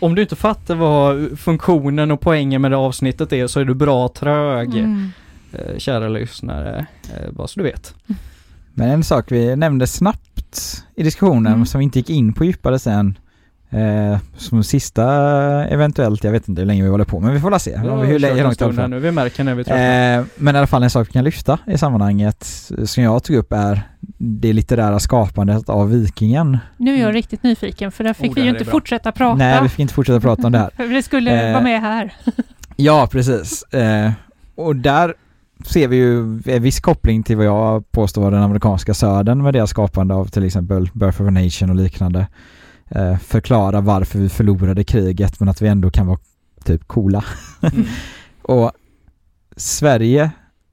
Om du inte fattar vad funktionen och poängen med det avsnittet är så är du bra trög, Mm. eh, kära lyssnare, eh, bara så du vet. men en sak vi nämnde snabbt i diskussionen Mm. som vi inte gick in på djupare sen eh, som sista eventuellt, jag vet inte hur länge vi håller på men vi får la se hur, hur länge långt nu, vi märker när vi. Eh, men i alla fall en sak vi kan lyfta i sammanhanget som jag tog upp är det litterära skapandet av vikingen. Nu är jag Mm. riktigt nyfiken för där fick Oh, vi ju inte bra. fortsätta prata. Nej, vi fick inte fortsätta prata om det här. För det skulle Eh, vara med här. Ja, precis. Eh, och där ser vi ju en viss koppling till vad jag påstår var den amerikanska södern med deras skapande av till exempel Birth of a Nation och liknande. Eh, förklara varför vi förlorade kriget men att vi ändå kan vara typ coola. Mm. Och Sverige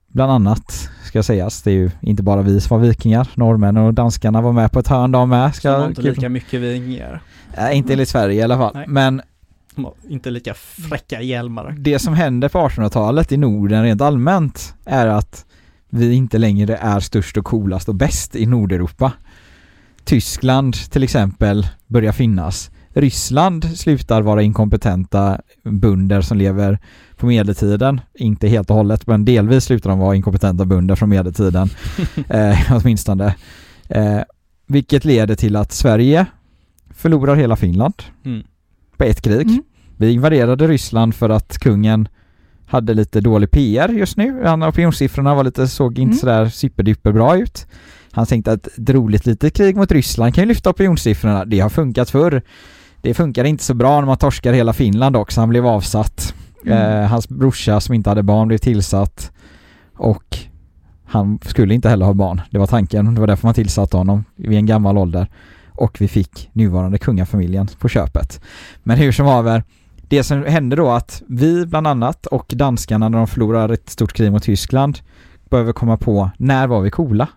bland annat ska sägas, det är ju inte bara vi som var vikingar, norrmännen och danskarna var med på ett hörn de med. Ska, har inte lika mycket vingar. Nej, inte enligt Sverige i alla fall. Nej. Men inte lika fräcka hjälmar. det som händer på 1800-talet i Norden rent allmänt är att vi inte längre är störst och coolast och bäst i Nordeuropa. Tyskland till exempel börjar finnas. Ryssland slutar vara inkompetenta bönder som lever på medeltiden. Inte helt och hållet men delvis slutar de vara inkompetenta bönder från medeltiden. eh, åtminstone. Eh, vilket leder till att Sverige förlorar hela Finland Mm. på ett krig. Mm. Vi invaderade Ryssland för att kungen hade lite dålig PR just nu. Han, opinionssiffrorna var lite, såg inte Mm. sådär superduper bra ut. Han tänkte att ett roligt litet krig mot Ryssland kan ju lyfta opinionssiffrorna. Det har funkat förr. Det funkar inte så bra när man torskar hela Finland också. Han blev avsatt. Mm. Eh, hans brorsa som inte hade barn blev tillsatt. Och han skulle inte heller ha barn. Det var tanken. Det var därför man tillsatte honom vid en gammal ålder. Och vi fick nuvarande kungafamiljen på köpet. Men hur som haver, det som hände då att vi bland annat och danskarna när de förlorar ett stort krig mot Tyskland behöver komma på när var vi coola?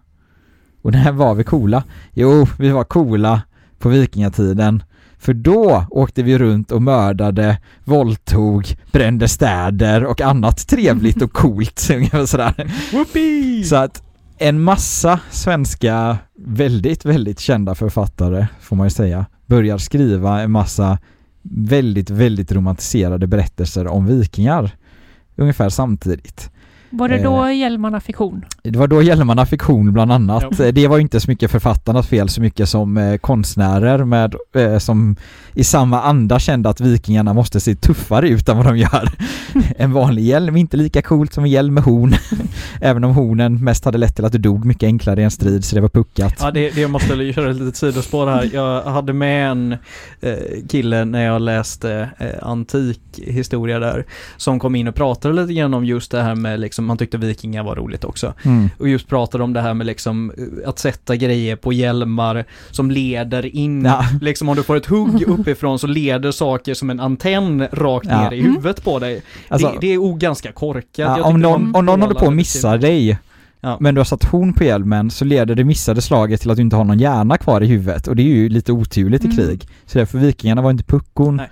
Och när var vi coola? Jo, vi var coola på vikingatiden för då åkte vi runt och mördade, våldtog, brände städer och annat trevligt och coolt sådär. Whoopee! Så att en massa svenska väldigt, väldigt kända författare, får man ju säga, börjar skriva en massa väldigt, väldigt romantiserade berättelser om vikingar ungefär samtidigt. Var det Eh. då hjälmarna fick horn? Det var då Hjälmarna fiktion bland annat. Ja. Det var ju inte så mycket författarnas fel så mycket som eh, konstnärer med, eh, som i samma anda kände att vikingarna måste se tuffare ut än vad de gör. en vanlig hjälm är inte lika coolt som en hjälm med horn. Även om hornen mest hade lett till att du dog mycket enklare i en strid så det var puckat. Ja, det, det jag måste köra ett litet sidospår här. Jag hade med en eh, kille när jag läste eh, antik historia där, som kom in och pratade lite grann om just det här med liksom, han tyckte vikingar var roligt också. Mm. Och just pratade om det här med liksom eh, att sätta grejer på hjälmar som leder in, Ja. liksom om du får ett hugg uppifrån så leder saker som en antenn rakt Ja. ner i huvudet på dig. Alltså, det, det är o ganska korkat. ja, om, någon, om någon håller på att målande missa beskrivning. dig Ja. men du har satt horn på hjälmen så leder det missade slaget till att du inte har någon hjärna kvar i huvudet och det är ju lite oturligt i Mm. krig. Så därför vikingarna var inte puckon. Nej.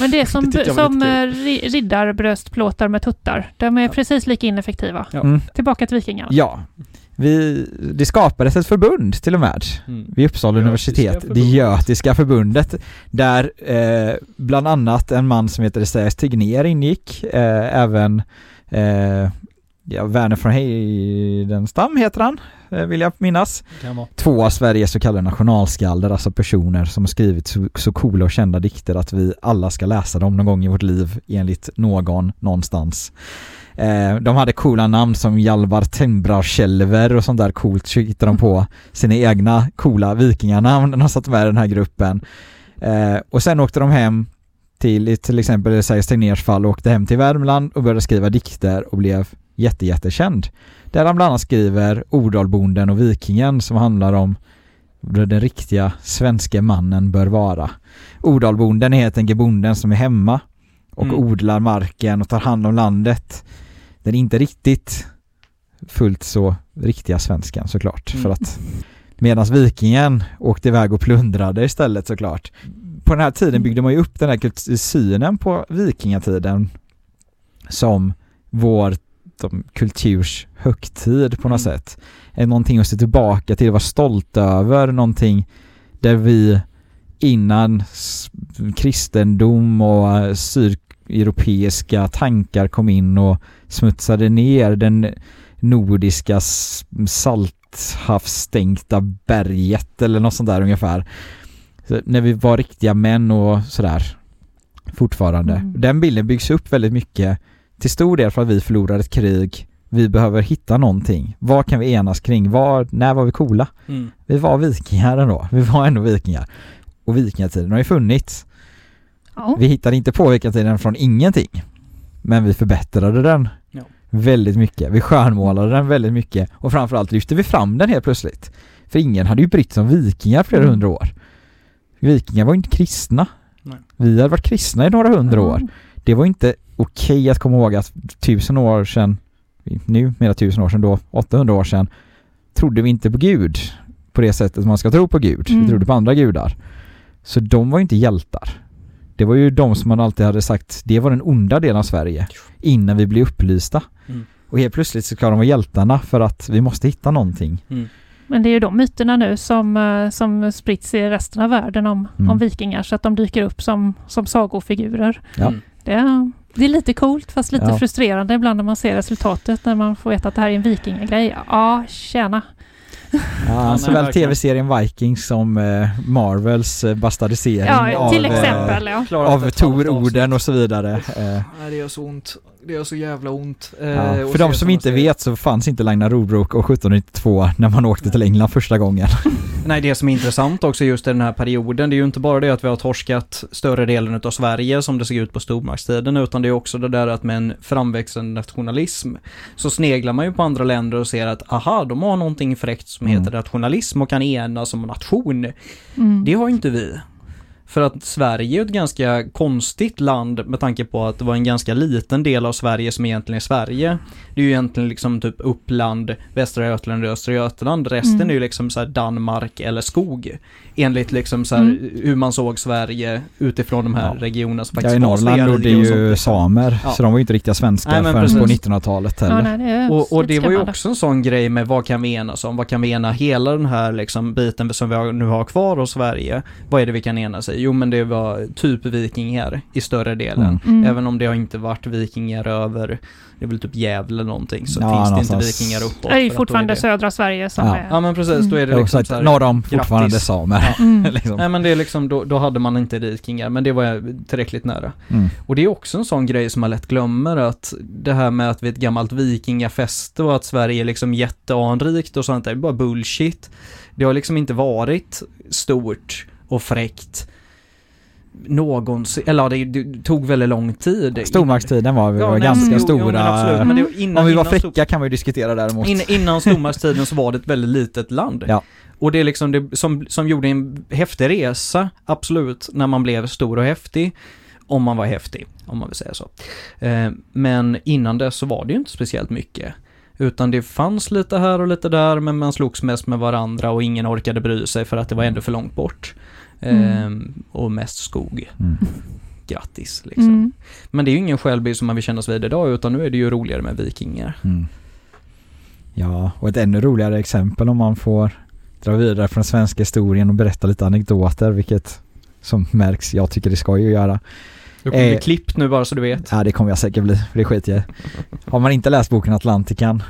Men det som, Det som eh, ri- riddarbröstplåtar med tuttar, de är precis lika ineffektiva. Ja. Mm. Tillbaka till vikingarna. Ja. Vi, det skapades ett förbund till och med Mm. vid Uppsala Götiska universitet, det förbundet. Götiska förbundet, där eh, bland annat en man som heter Esaias Tegnér ingick, eh, även eh, ja, Werner från Heidenstam heter han, eh, vill jag minnas. Två av Sveriges så kallade nationalskalder, alltså personer som har skrivit så, så coola och kända dikter att vi alla ska läsa dem någon gång i vårt liv enligt någon någonstans. Eh, de hade coola namn som Hjalmar Tembrar och sånt där coolt så hittade de på sina egna coola vikinganamn när de satt med i den här gruppen. Eh, och sen åkte de hem till, till exempel Esaias Tegnérs fall, åkte hem till Värmland och började skriva dikter och blev jätte, jättekänd. Där han bland annat skriver Ordalbonden och Vikingen som handlar om hur den riktiga svenska mannen bör vara. Ordalbonden är helt enkelt bonden som är hemma och Mm. odlar marken och tar hand om landet. Den är inte riktigt fullt så riktiga svenskan såklart Mm. för att medan vikingen åkte iväg och plundrade istället såklart. På den här tiden byggde man ju upp den här synen på vikingatiden som vår de, kulturs högtid på något Mm. sätt. Någonting att se tillbaka till, vara stolt över, någonting där vi innan kristendom och eh, sydeuropeiska tankar kom in och smutsade ner den nordiska salthavsstänkta berget eller något sånt där ungefär. Så när vi var riktiga män och sådär fortfarande. Mm. Den bilden byggs upp väldigt mycket till stor del för att vi förlorade ett krig. Vi behöver hitta någonting. Vad kan vi enas kring? Var, när var vi coola? Mm. Vi var vikingar ändå. Vi var ändå vikingar. Och vikingatiden har ju funnits. Ja. Vi hittade inte på vikingatiden från ingenting. Men vi förbättrade den Ja. väldigt mycket. Vi skönmålade den väldigt mycket och framförallt lyfte vi fram den helt plötsligt. För ingen hade ju brytt sig om vikingar flera Mm. hundra år. Vikingar var ju inte kristna. Nej. Vi hade varit kristna i några hundra år. Det var inte okej att komma ihåg att tusen år sedan, nu mera tusen år sedan då, 800 år sedan, trodde vi inte på Gud på det sättet man ska tro på Gud. Mm. Vi trodde på andra gudar. Så de var ju inte hjältar. Det var ju de som man alltid hade sagt, det var den onda delen av Sverige innan vi blev upplysta. Mm. Och helt plötsligt så ska de vara hjältarna för att vi måste hitta någonting. Mm. Men det är ju de myterna nu som, eh, som sprids i resten av världen om, Mm. om vikingar så att de dyker upp som, som sagofigurer. Ja. Mm. Det är, det är lite coolt fast lite Ja. frustrerande ibland när man ser resultatet när man får veta att det här är en vikingagrej. Ja, tjena. Ja, såväl verkligen. tv-serien Vikings som eh, Marvels eh, bastardisering Ja, av, till eh, exempel. Ja. Av Tor-orden och så vidare. Eh, Nej, det gör så ont. Det gör så jävla ont. Eh, Ja, för de som inte vet så fanns inte Ragnar Rorbrok och 1792 när man åkte till England första gången. Nej, det som är intressant också just i den här perioden, det är ju inte bara det att vi har torskat större delen av Sverige som det såg ut på stormaktstiden, utan det är också det där att med en framväxande nationalism så sneglar man ju på andra länder och ser att aha, de har någonting fräckt som Mm. heter nationalism och kan enas som nation. Mm. Det har ju inte vi. För att Sverige är ett ganska konstigt land med tanke på att det var en ganska liten del av Sverige som egentligen är Sverige. Det är ju egentligen liksom typ Uppland, Västra Götaland och Östra Götaland. Resten Mm. är ju liksom så här Danmark eller skog. Enligt liksom så här Mm. hur man såg Sverige utifrån de här Ja. regionerna som Ja, faktiskt i var Norrland sånt ju liksom. samer, Ja. så de var ju inte riktiga svenskar Nej, förrän på precis. 1900-talet Ja, nej, Och, och det var ju också en sån grej med vad kan vi enas om? Vad kan vi ena hela den här liksom biten som vi nu har kvar hos Sverige? Vad är det vi kan enas i? Jo men det var typ vikingar i större delen. Mm. Mm. Även om det har inte varit vikingar över, det är väl typ Gävle eller någonting, så Ja, finns det inte någonstans. vikingar uppåt. Det är ju fortfarande det- södra Sverige som Ja. är... Ja men precis, då är det så liksom att så här, norr om fortfarande grattis. samer. Mm. liksom. Nej men det är liksom, då, då hade man inte vikingar, men det var tillräckligt nära. Mm. Och det är också en sån grej som man lätt glömmer att det här med att vi är ett gammalt vikingafäste och att Sverige är liksom jätteanrikt och sånt där, det är bara bullshit. Det har liksom inte varit stort och fräckt någonsin, eller det, det tog väldigt lång tid. Stormaktstiden var, vi Ja, var nej, ganska jo, jo, stora. men absolut, men det, innan, Om vi var fräcka kan man ju diskutera däremot. In, innan stormaktstiden så var det ett väldigt litet land. Ja. Och det är liksom det som, som gjorde en häftig resa, absolut, när man blev stor och häftig. Om man var häftig, om man vill säga så. Eh, men innan dess så var det ju inte speciellt mycket. Utan det fanns lite här och lite där, men man slogs mest med varandra och ingen orkade bry sig för att det var ändå för långt bort. Eh, Mm. Och mest skog. Mm. Grattis liksom. Mm. Men det är ju ingen självbild som man vill kännas vid idag, utan nu är det ju roligare med vikingar. Mm. Ja, och ett ännu roligare exempel om man får dra vidare från svenska historien och berätta lite anekdoter, vilket som märks, jag tycker det ska ju göra. Du kommer bli Eh. klippt nu bara så du vet. Ja det kommer jag säkert bli, för det skiter jag. Har man inte läst boken Atlantikan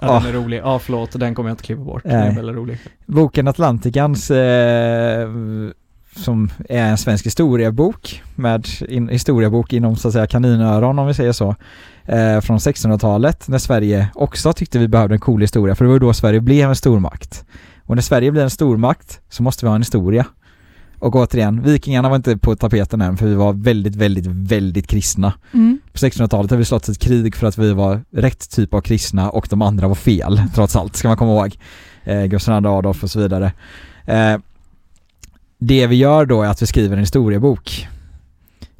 Ja, Ah. den är rolig. Ja, förlåt, den kommer jag inte klippa bort. Den är Nej. väldigt rolig. Boken Atlantikans eh, som är en svensk historiebok med in, historiebok inom så att säga kaninöron om vi säger så. Eh, från 1600-talet när Sverige också tyckte vi behövde en cool historia för det var då Sverige blev en stormakt. Och när Sverige blir en stormakt så måste vi ha en historia. Och återigen, vikingarna var inte på tapeten än för vi var väldigt, väldigt, väldigt kristna. Mm. På 1600-talet har vi slått ett krig för att vi var rätt typ av kristna och de andra var fel, trots allt, ska man komma ihåg. Eh, Gustav II Adolf och så vidare. Eh, det vi gör då är att vi skriver en historiebok.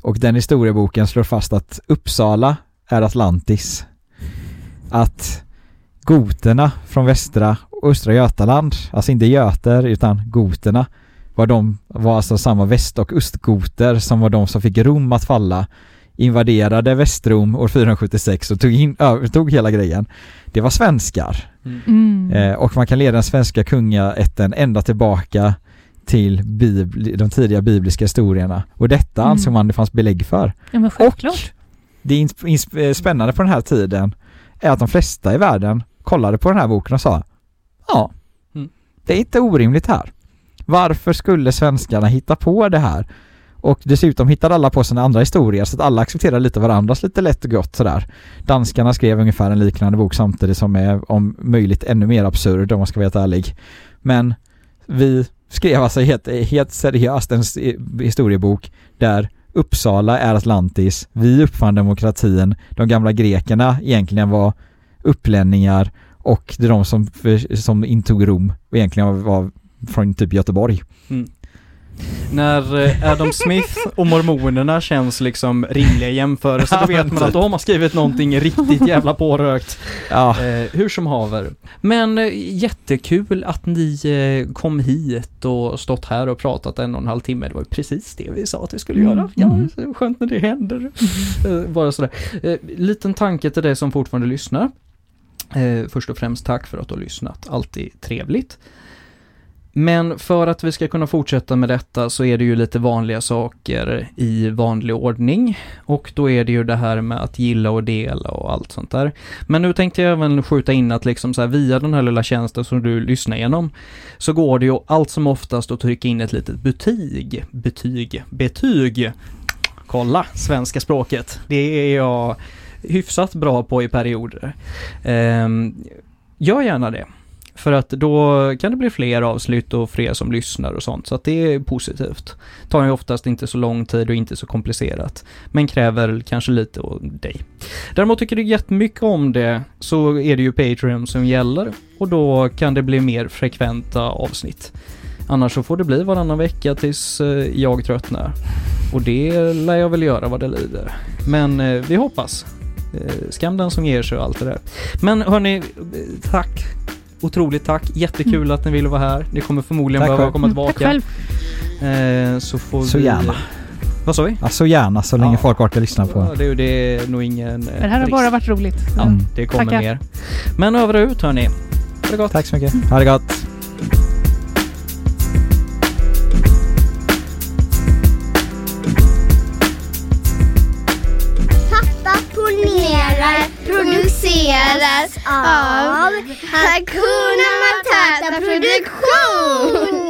Och den historieboken slår fast att Uppsala är Atlantis. Att goterna från västra och östra Götaland, alltså inte göter utan goterna, var de, var alltså samma väst och östgoter som var de som fick Rom att falla invaderade Västrom år 476 och tog, in, övertog hela grejen. Det var svenskar. Mm. Eh, och man kan leda den svenska kungaätten ända tillbaka till bibli, de tidiga bibliska historierna. Och detta Mm. ansåg man det fanns belägg för. Ja men självklart. Det ins- ins- eh, spännande på den här tiden är att de flesta i världen kollade på den här boken och sa Ja, Mm. det är inte orimligt här. Varför skulle svenskarna hitta på det här? Och dessutom hittade alla på sina andra historier så att alla accepterade lite varandras lite lätt och gott sådär. Danskarna skrev ungefär en liknande bok samtidigt som är om möjligt ännu mer absurd om man ska vara helt ärlig. Men vi skrev alltså helt, helt seriöst en historiebok där Uppsala är Atlantis, vi uppfann demokratin, de gamla grekerna egentligen var upplänningar och det är de som, som intog Rom och egentligen var från typ Göteborg. Mm. När eh, Adam Smith och mormonerna känns liksom rimliga jämförelser, då Ja, vet man att de har skrivit någonting riktigt jävla pårökt. Ja, Eh, hur som haver. Men eh, jättekul att ni eh, kom hit och stått här och pratat en och en halv timme. Det var ju precis det vi sa att vi skulle Mm. göra. Ja, Mm. så skönt när det händer. Eh, bara sådär. Liten tanke till dig som fortfarande lyssnar. Först och främst tack för att du har lyssnat. Alltid trevligt. Men för att vi ska kunna fortsätta med detta så är det ju lite vanliga saker i vanlig ordning. Och då är det ju det här med att gilla och dela och allt sånt där. Men nu tänkte jag även skjuta in att liksom så här via den här lilla tjänsten som du lyssnar igenom så går det ju allt som oftast att trycka in ett litet betyg. Betyg. Betyg. Kolla, svenska språket. Det är jag hyfsat bra på i perioder. Ehm, gör gärna det. För att då kan det bli fler avslut och fler som lyssnar och sånt, så att det är positivt. Tar ju oftast inte så lång tid och inte så komplicerat, men kräver kanske lite av dig. Däremot tycker du jättemycket om det så är det ju Patreon som gäller och då kan det bli mer frekventa avsnitt. Annars så får det bli varannan vecka tills eh, jag tröttnar. Och det lär jag väl göra vad det lider. Men eh, vi hoppas. Eh, skam den som ger sig och allt det där. Men hörni, tack. Otroligt tack. Jättekul att ni ville vara här. Ni kommer förmodligen Tack behöva själv. komma Mm, Tack tillbaka. själv. Eh, så får Så vi... gärna. Vad sa vi? ja, så gärna så länge Ja. folk orkar lyssna på. Ja, det, det är nog ingen eh, Det här har risk. bara varit roligt. Ja, Mm. det kommer Tackar. mer. Men över och ut hörni. Ha det gott. Tack så mycket. Ha det gott. ger oss av Hakuna Matata Produktion!